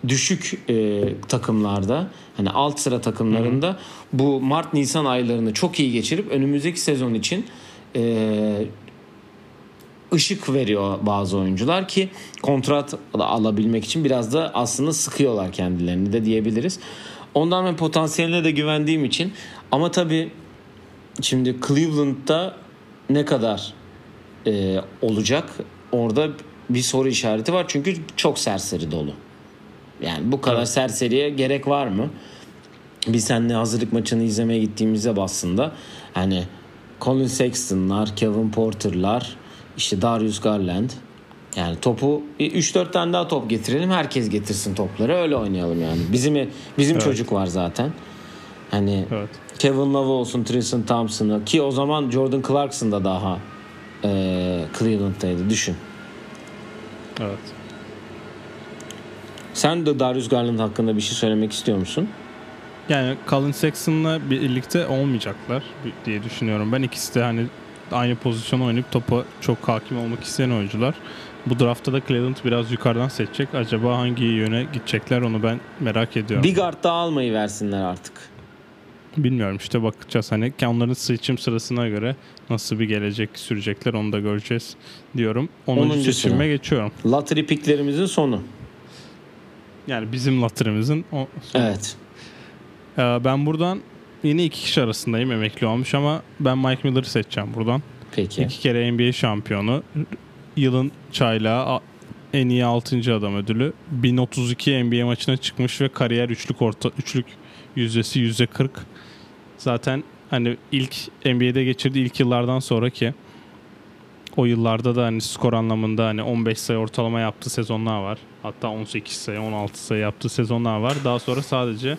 düşük e, takımlarda hani alt sıra takımlarında Hı-hı. bu Mart Nisan aylarını çok iyi geçirip önümüzdeki sezon için e, ışık veriyor bazı oyuncular ki kontrat alabilmek için biraz da aslında sıkıyorlar kendilerini de diyebiliriz. Ondan ben potansiyeline de güvendiğim için ama tabii şimdi Cleveland'da ne kadar e, olacak orada bir soru işareti var çünkü çok serseri dolu. Yani bu kadar evet. serseriye gerek var mı? Biz seninle hazırlık maçını izlemeye gittiğimizde aslında hani Colin Sexton'lar, Kevin Porter'lar, işte Darius Garland. Yani topu 3-4 tane daha top getirelim. Herkes getirsin topları. Öyle oynayalım yani. Bizim bizim evet. çocuk var zaten. Hani evet. Kevin Love olsun, Tristan Thompson'ı ki o zaman Jordan Clarkson da daha e, Cleveland'daydı. Düşün. Evet. Sen de Darius Garland hakkında bir şey söylemek istiyor musun? Yani Colin Sexton'la birlikte olmayacaklar diye düşünüyorum. Ben ikisi de hani aynı pozisyonu oynayıp topa çok hakim olmak isteyen oyuncular. Bu draftta da Cleveland biraz yukarıdan seçecek. Acaba hangi yöne gidecekler onu ben merak ediyorum. Bir guard daha almayı versinler artık. Bilmiyorum işte bakacağız hani onların seçim sırasına göre nasıl bir gelecek sürecekler onu da göreceğiz diyorum. 10. seçime geçiyorum. Lottery picklerimizin sonu. Yani bizim lottery'mizin o. Evet. Ee, ben buradan yine iki kişi arasındayım emekli olmuş ama ben Mike Miller'ı seçeceğim buradan. Peki. İki kere NBA şampiyonu. Yılın çaylağı en iyi 6. adam ödülü. 1032 NBA maçına çıkmış ve kariyer üçlük orta üçlük yüzdesi yüzde 40. Zaten hani ilk NBA'de geçirdiği ilk yıllardan sonraki o yıllarda da hani skor anlamında hani 15 sayı ortalama yaptığı sezonlar var. Hatta 18 sayı, 16 sayı yaptığı sezonlar var. Daha sonra sadece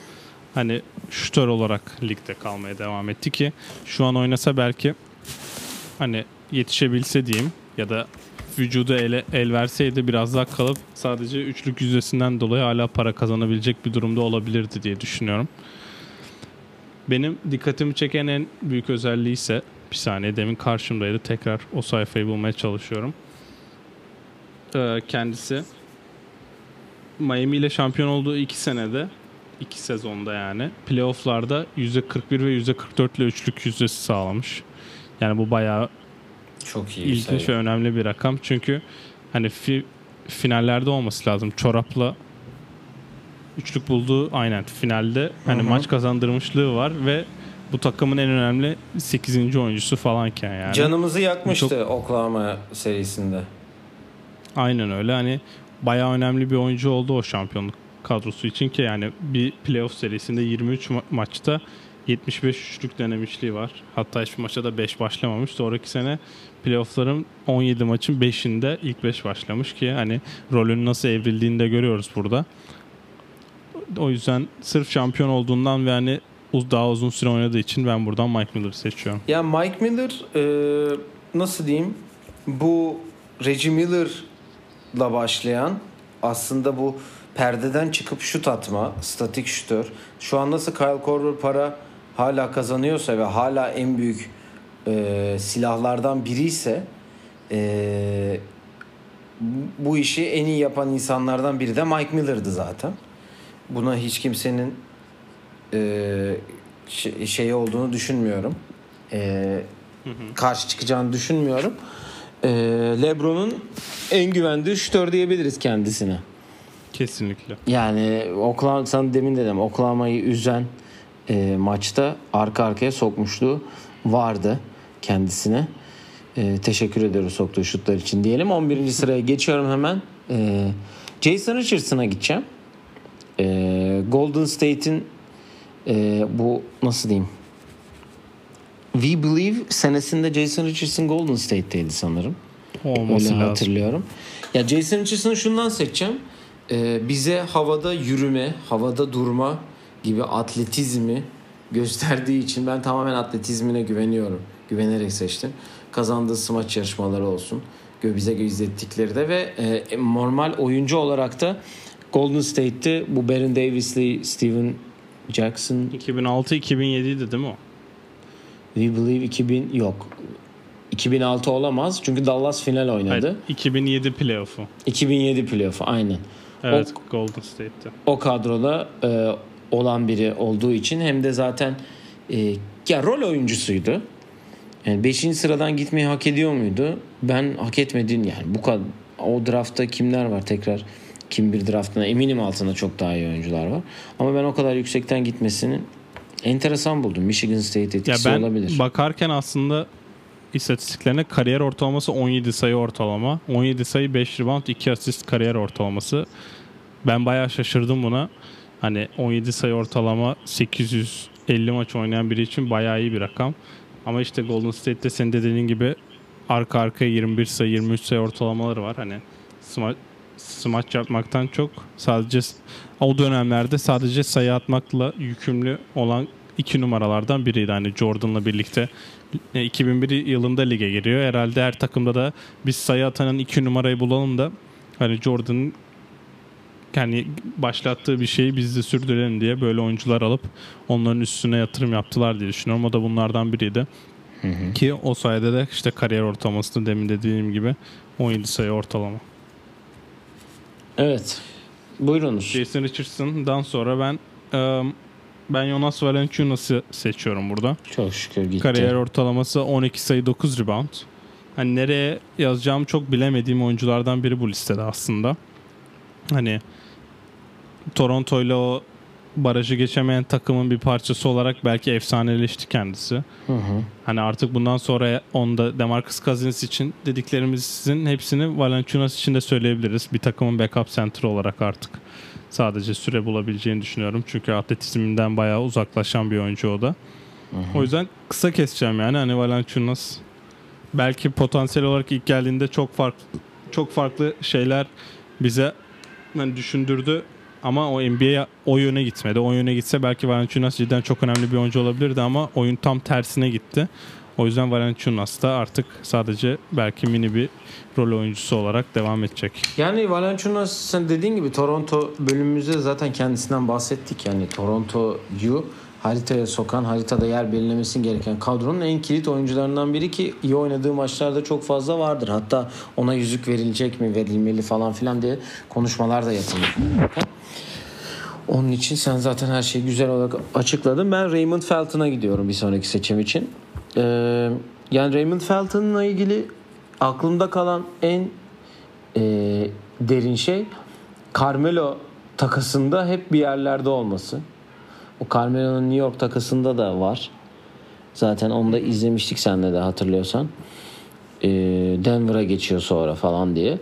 hani şutör olarak ligde kalmaya devam etti ki şu an oynasa belki hani yetişebilse diyeyim ya da vücudu ele, el verseydi biraz daha kalıp sadece üçlük yüzdesinden dolayı hala para kazanabilecek bir durumda olabilirdi diye düşünüyorum. Benim dikkatimi çeken en büyük özelliği ise bir saniye demin karşımdaydı. Tekrar o sayfayı bulmaya çalışıyorum. Ee, kendisi Miami ile şampiyon olduğu iki senede iki sezonda yani playofflarda %41 ve %44 ile üçlük yüzdesi sağlamış. Yani bu bayağı çok iyi ilginç ve önemli bir rakam. Çünkü hani fi, finallerde olması lazım. Çorapla üçlük bulduğu aynen finalde hani Hı-hı. maç kazandırmışlığı var ve bu takımın en önemli 8. oyuncusu falanken yani. Canımızı yakmıştı çok... Oklahoma serisinde. Aynen öyle. Hani bayağı önemli bir oyuncu oldu o şampiyonluk kadrosu için ki yani bir playoff serisinde 23 ma- maçta 75 üçlük denemişliği var. Hatta hiçbir maça da 5 başlamamış. Sonraki sene playoff'ların 17 maçın 5'inde ilk 5 başlamış ki hani rolünün nasıl evrildiğini de görüyoruz burada. O yüzden sırf şampiyon olduğundan ve hani daha uzun süre oynadığı için ben buradan Mike Miller'ı seçiyorum. Ya Mike Miller e, nasıl diyeyim bu Reggie Miller'la başlayan aslında bu perdeden çıkıp şut atma, statik şutör. Şu an nasıl Kyle Korver para hala kazanıyorsa ve hala en büyük e, silahlardan biri ise e, bu işi en iyi yapan insanlardan biri de Mike Miller'dı zaten. Buna hiç kimsenin e, şey, şeyi olduğunu düşünmüyorum. E, Karşı çıkacağını düşünmüyorum. E, LeBron'un en güvendiği şütör diyebiliriz kendisine. Kesinlikle. Yani Oklahoma, sen demin dedim Oklahoma'yı üzen e, maçta arka arkaya sokmuşluğu vardı kendisine. E, teşekkür ediyoruz soktuğu şutlar için diyelim. 11. sıraya geçiyorum hemen. E, Jason Richardson'a gideceğim. E, Golden State'in e, bu nasıl diyeyim? We Believe senesinde Jason Richardson Golden State'teydi sanırım. Olması Öyle lazım. hatırlıyorum. Ya Jason Richardson'ı şundan seçeceğim. Ee, bize havada yürüme, havada durma gibi atletizmi gösterdiği için ben tamamen atletizmine güveniyorum. Güvenerek seçtim. Kazandığı smaç yarışmaları olsun. Bize izlettikleri de ve e, normal oyuncu olarak da Golden State'te bu Baron Davis'li Steven Jackson 2006-2007'ydi değil mi o? We Believe 2000 yok. 2006 olamaz çünkü Dallas final oynadı. Hayır, 2007 playoff'u. 2007 playoff'u aynen. Evet o, Golden State'te. O kadroda e, olan biri olduğu için hem de zaten e, ya rol oyuncusuydu. Yani 5. sıradan gitmeyi hak ediyor muydu? Ben hak etmediğini yani bu kadar o draftta kimler var tekrar kim bir draftına eminim altında çok daha iyi oyuncular var. Ama ben o kadar yüksekten gitmesini enteresan buldum. Michigan State etkisi ya ben olabilir. bakarken aslında istatistiklerine kariyer ortalaması 17 sayı ortalama. 17 sayı 5 rebound 2 asist kariyer ortalaması. Ben bayağı şaşırdım buna. Hani 17 sayı ortalama 850 maç oynayan biri için bayağı iyi bir rakam. Ama işte Golden State'te senin de dediğin gibi arka arkaya 21 sayı 23 sayı ortalamaları var. Hani smaç yapmaktan çok sadece o dönemlerde sadece sayı atmakla yükümlü olan iki numaralardan biriydi. Hani Jordan'la birlikte 2001 yılında lige giriyor. Herhalde her takımda da biz sayı atanın iki numarayı bulalım da hani Jordan'ın yani başlattığı bir şeyi biz de sürdürelim diye böyle oyuncular alıp onların üstüne yatırım yaptılar diye düşünüyorum. O da bunlardan biriydi. Hı hı. Ki o sayede de işte kariyer ortalaması da demin dediğim gibi 17 sayı ortalama. Evet. Buyurunuz. Jason Richardson'dan sonra ben ben Jonas Valanciunas'ı seçiyorum burada. Çok şükür gitti. Kariyer ortalaması 12 sayı 9 rebound. Hani nereye yazacağımı çok bilemediğim oyunculardan biri bu listede aslında. Hani Toronto ile o barajı geçemeyen takımın bir parçası olarak belki efsaneleşti kendisi. Hı hı. Hani artık bundan sonra onda DeMarcus Cousins için dediklerimizin hepsini Valanciunas için de söyleyebiliriz. Bir takımın backup center olarak artık sadece süre bulabileceğini düşünüyorum. Çünkü atletizminden bayağı uzaklaşan bir oyuncu o da. O yüzden kısa keseceğim yani hani Valanciunas belki potansiyel olarak ilk geldiğinde çok farklı çok farklı şeyler bize hani düşündürdü ama o NBA o yöne gitmedi. O yöne gitse belki Valanciunas cidden çok önemli bir oyuncu olabilirdi ama oyun tam tersine gitti. O yüzden Valanciunas da artık sadece belki mini bir rol oyuncusu olarak devam edecek. Yani Valanciunas sen dediğin gibi Toronto bölümümüzde zaten kendisinden bahsettik. Yani Toronto'yu haritaya sokan, haritada yer belirlemesi gereken kadronun en kilit oyuncularından biri ki iyi oynadığı maçlarda çok fazla vardır. Hatta ona yüzük verilecek mi, verilmeli falan filan diye konuşmalar da yapıldı. Onun için sen zaten her şeyi güzel olarak açıkladın. Ben Raymond Felton'a gidiyorum bir sonraki seçim için. Ee, yani Raymond Felton'la ilgili aklımda kalan en e, derin şey Carmelo takasında hep bir yerlerde olması. O Carmelo'nun New York takasında da var. Zaten onu da izlemiştik senle de hatırlıyorsan. Ee, Denver'a geçiyor sonra falan diye.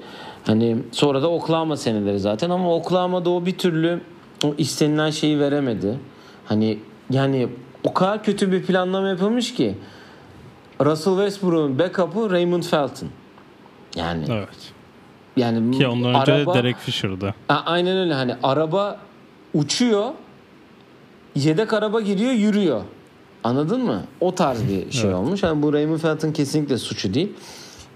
Hani sonra da Oklahoma seneleri zaten ama Oklahoma'da o bir türlü o istenilen şeyi veremedi. Hani yani o kadar kötü bir planlama yapılmış ki Russell Westbrook'un backup'ı Raymond Felton. Yani Evet. yani Ki ondan önce araba- de Derek Fisher'dı. A- Aynen öyle hani araba uçuyor yedek araba giriyor yürüyor. Anladın mı? O tarz bir şey Evet. olmuş. Yani bu Raymond Felton kesinlikle suçu değil.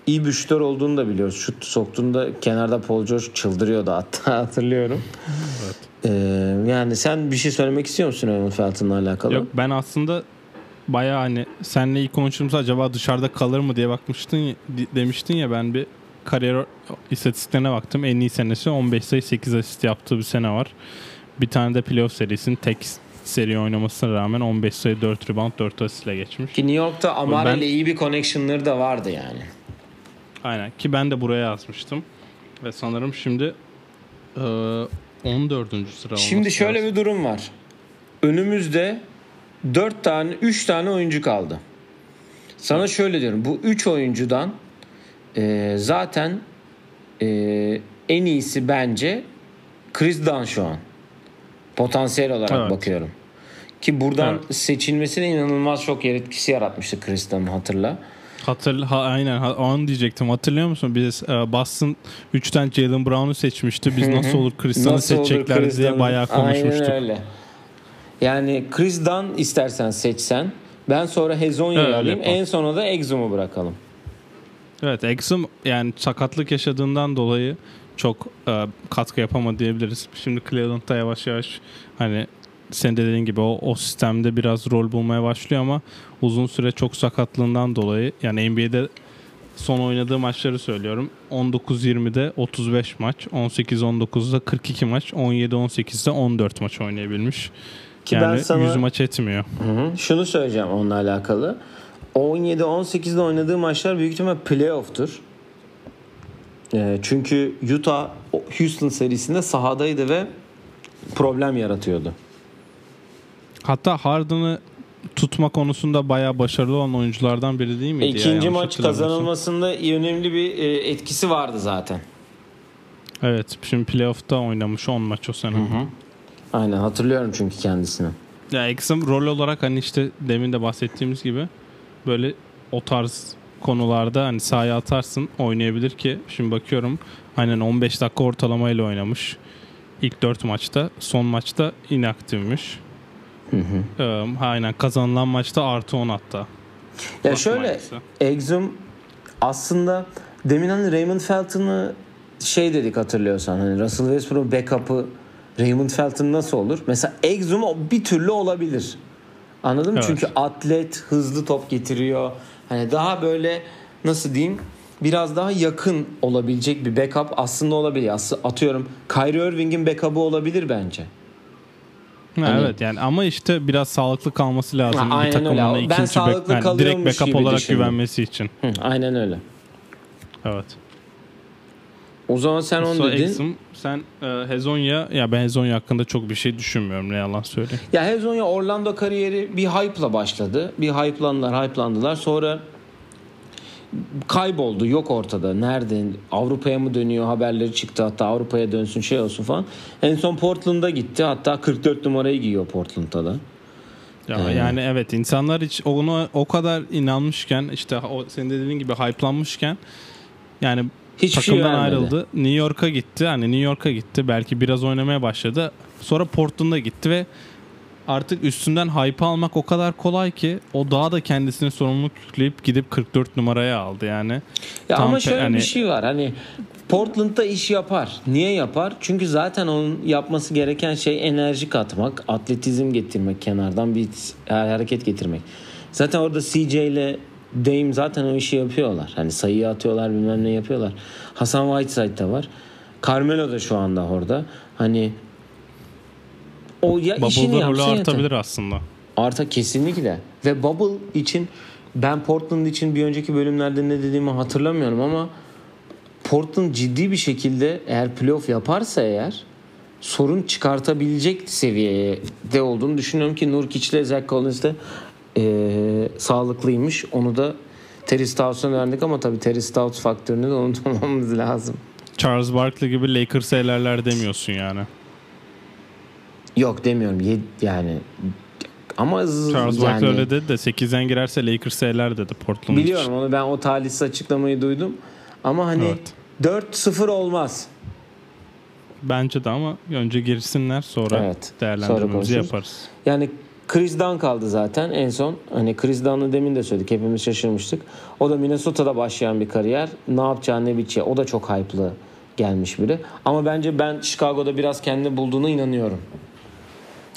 İyi bir şutör olduğunu da biliyoruz. Şut soktuğunda kenarda Paul George çıldırıyordu hatta hatırlıyorum. Ee, yani sen bir şey söylemek istiyor musun Raymond Felton'la alakalı? Yok ben aslında bayağı hani senle ilk konuştuğumuzda acaba dışarıda kalır mı diye bakmıştın ya- demiştin ya ben bir kariyer istatistiklerine baktım. En iyi senesi 15 sayı 8 asist yaptığı bir sene var. Bir tane de playoff serisinin tek seri oynamasına rağmen 15 sayı 4 rebound 4 asistle geçmiş. Ki New York'ta Amare Ben- ile iyi bir connection'ları da vardı yani. Aynen ki ben de buraya yazmıştım. Ve sanırım şimdi e, 14. sıra Şimdi şöyle lazım. bir durum var. Önümüzde 4 tane 3 tane oyuncu kaldı. Sana şöyle diyorum. Bu 3 oyuncudan e, zaten e, en iyisi bence Chris Dunn şu an. Potansiyel olarak Evet. bakıyorum. Ki buradan Evet. seçilmesine inanılmaz çok yer etkisi yaratmıştı Chris Dunn hatırla. Hatır, ha, aynen ha, o an diyecektim. Hatırlıyor musun? Biz e, Boston 3'ten Jalen Brown'u seçmişti. Biz nasıl olur Kristan'ı olur seçecekler Chris diye bayağı konuşmuştuk. Aynen öyle. Yani Chris Dunn istersen seçsen. Ben sonra Hezonya'yı Öyle alayım. yapalım. En sona da Exum'u bırakalım. Evet Exum yani sakatlık yaşadığından dolayı çok e, katkı yapamadı diyebiliriz. Şimdi Cleveland'da yavaş yavaş hani sen de dediğin gibi o, o sistemde biraz rol bulmaya başlıyor ama uzun süre çok sakatlığından dolayı yani NBA'de son oynadığı maçları söylüyorum. 19-20'de 35 maç, 18-19'da 42 maç, 17-18'de 14 maç oynayabilmiş. Ki ben yani sana- 100 maç etmiyor. Hı hı. Şunu söyleyeceğim onunla alakalı. 17-18'de oynadığı maçlar büyük ihtimal playoff'tur. E, çünkü Utah Houston serisinde sahadaydı ve problem yaratıyordu. Hatta Harden'ı tutma konusunda bayağı başarılı olan oyunculardan biri değil miydi? İkinci ya, maç kazanılmasında önemli bir e, etkisi vardı zaten. Evet. Şimdi playoff'ta oynamış 10 maç o sene. Hı hı. Aynen hatırlıyorum çünkü kendisini. Ya Exum rol olarak hani işte demin de bahsettiğimiz gibi böyle o tarz konularda hani sahaya atarsın oynayabilir ki şimdi bakıyorum aynen 15 dakika ortalamayla oynamış. İlk 4 maçta son maçta inaktifmiş. Hı hı. Ee, aynen kazanılan maçta artı 10 hatta. Ya şöyle Exum aslında demin hani Raymond Felton'ı şey dedik hatırlıyorsan hani Russell Westbrook'un backup'ı Raymond Felton nasıl olur? Mesela Exum bir türlü olabilir. Anladın mı? Evet. Çünkü atlet, hızlı top getiriyor. Hani daha böyle nasıl diyeyim? Biraz daha yakın olabilecek bir backup aslında olabilir. Atıyorum Kyrie Irving'in backup'ı olabilir bence. Ha, hani... Evet yani ama işte biraz sağlıklı kalması lazım. Ha, aynen bir takımına öyle. Ben sağlıklı back, yani direkt backup olarak düşündüm. güvenmesi için. Hı, aynen öyle. Evet. O zaman sen onu dedin. Exum, sen e, Hezonya ya ben Hezonya hakkında çok bir şey düşünmüyorum ne yalan söyleyeyim. Ya Hezonya Orlando kariyeri bir hype'la başladı. Bir hype'landılar, hype'landılar. Sonra kayboldu. Yok ortada. Nerede? Avrupa'ya mı dönüyor? Haberleri çıktı. Hatta Avrupa'ya dönsün şey olsun falan. En son Portland'a gitti. Hatta 44 numarayı giyiyor Portland'da da. Ya ee, yani evet insanlar hiç onu o kadar inanmışken işte o senin dediğin gibi hype'lanmışken yani Hiçbir şey takımdan şey ayrıldı. New York'a gitti. Hani New York'a gitti. Belki biraz oynamaya başladı. Sonra Portland'a gitti ve artık üstünden hype almak o kadar kolay ki o daha da kendisine sorumluluk yükleyip gidip 44 numaraya aldı yani. Ya Tam ama şöyle hani... bir şey var. Hani Portland'da iş yapar. Niye yapar? Çünkü zaten onun yapması gereken şey enerji katmak, atletizm getirmek, kenardan bir hareket getirmek. Zaten orada CJ ile Dame zaten o işi yapıyorlar. Hani sayıyı atıyorlar bilmem ne yapıyorlar. Hasan Whiteside de var. Carmelo da şu anda orada. Hani o ya Bubble'da işini rolü artabilir yeter. aslında. Arta kesinlikle. Ve Bubble için ben Portland için bir önceki bölümlerde ne dediğimi hatırlamıyorum ama Portland ciddi bir şekilde eğer playoff yaparsa eğer sorun çıkartabilecek seviyede olduğunu düşünüyorum ki Nurkic ile Zach Collins de e, sağlıklıymış. Onu da Terry Stotts'a verdik ama tabii Terry Stotts faktörünü de unutmamamız lazım. Charles Barkley gibi Lakers elerler demiyorsun yani. Yok demiyorum. Yani ama Charles yani, Barkley öyle dedi de 8'den girerse Lakers eler dedi Portland Biliyorum için. onu ben o talihsiz açıklamayı duydum. Ama hani evet. 4-0 olmaz. Bence de ama önce girsinler sonra evet, değerlendirmemizi sonra yaparız. Yani Chris Dunn kaldı zaten en son. Hani Chris Dunn'ı demin de söyledik. Hepimiz şaşırmıştık. O da Minnesota'da başlayan bir kariyer. Ne yapacağını ne biteceği. O da çok hype'lı gelmiş biri. Ama bence ben Chicago'da biraz kendini bulduğuna inanıyorum.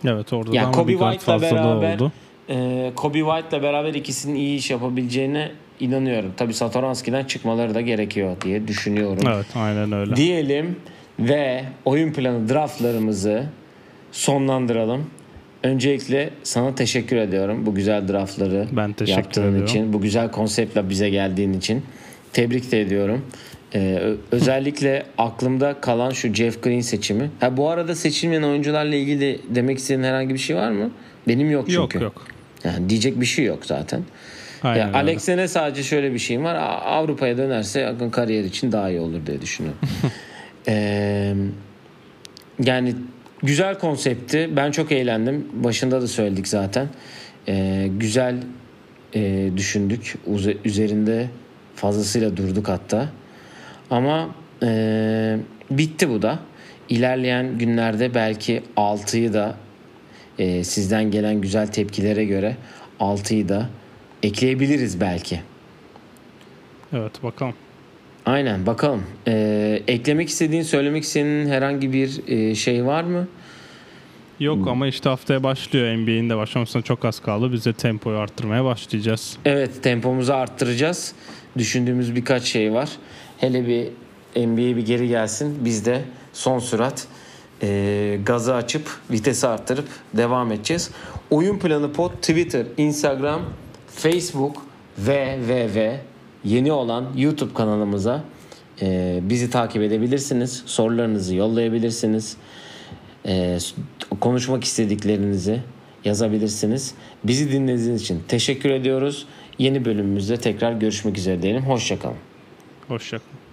Evet orada yani Kobe White'la beraber oldu. E, Kobe White'la beraber ikisinin iyi iş yapabileceğine inanıyorum. Tabii Satoranski'den çıkmaları da gerekiyor diye düşünüyorum. Evet aynen öyle. Diyelim ve oyun planı draftlarımızı sonlandıralım. Öncelikle sana teşekkür ediyorum bu güzel draftları ben teşekkür yaptığın ediyorum. için, bu güzel konseptle bize geldiğin için. Tebrik de ediyorum. Ee, özellikle aklımda kalan şu Jeff Green seçimi. Ha bu arada seçilmeyen oyuncularla ilgili demek istediğin herhangi bir şey var mı? Benim yok çünkü. Yok yok. Yani diyecek bir şey yok zaten. Aynen ya Alex'e ne sadece şöyle bir şeyim var. Avrupa'ya dönerse akın kariyer için daha iyi olur diye düşünüyorum. ee, yani güzel konsepti. Ben çok eğlendim. Başında da söyledik zaten. Ee, güzel e, düşündük. Uze, üzerinde fazlasıyla durduk hatta. Ama e, bitti bu da. İlerleyen günlerde belki 6'yı da e, sizden gelen güzel tepkilere göre 6'yı da ekleyebiliriz belki. Evet bakalım. Aynen bakalım. Ee, eklemek istediğin, söylemek istediğin herhangi bir e, şey var mı? Yok ama işte haftaya başlıyor NBA'in de başlamasına çok az kaldı. Biz de tempoyu arttırmaya başlayacağız. Evet tempomuzu arttıracağız. Düşündüğümüz birkaç şey var. Hele bir NBA bir geri gelsin. Biz de son sürat e, gazı açıp vitesi arttırıp devam edeceğiz. Oyun planı pod Twitter, Instagram, Facebook ve ve ve yeni olan YouTube kanalımıza e, bizi takip edebilirsiniz. Sorularınızı yollayabilirsiniz. E, konuşmak istediklerinizi yazabilirsiniz. Bizi dinlediğiniz için teşekkür ediyoruz. Yeni bölümümüzde tekrar görüşmek üzere diyelim. Hoşçakalın. Hoşçakalın.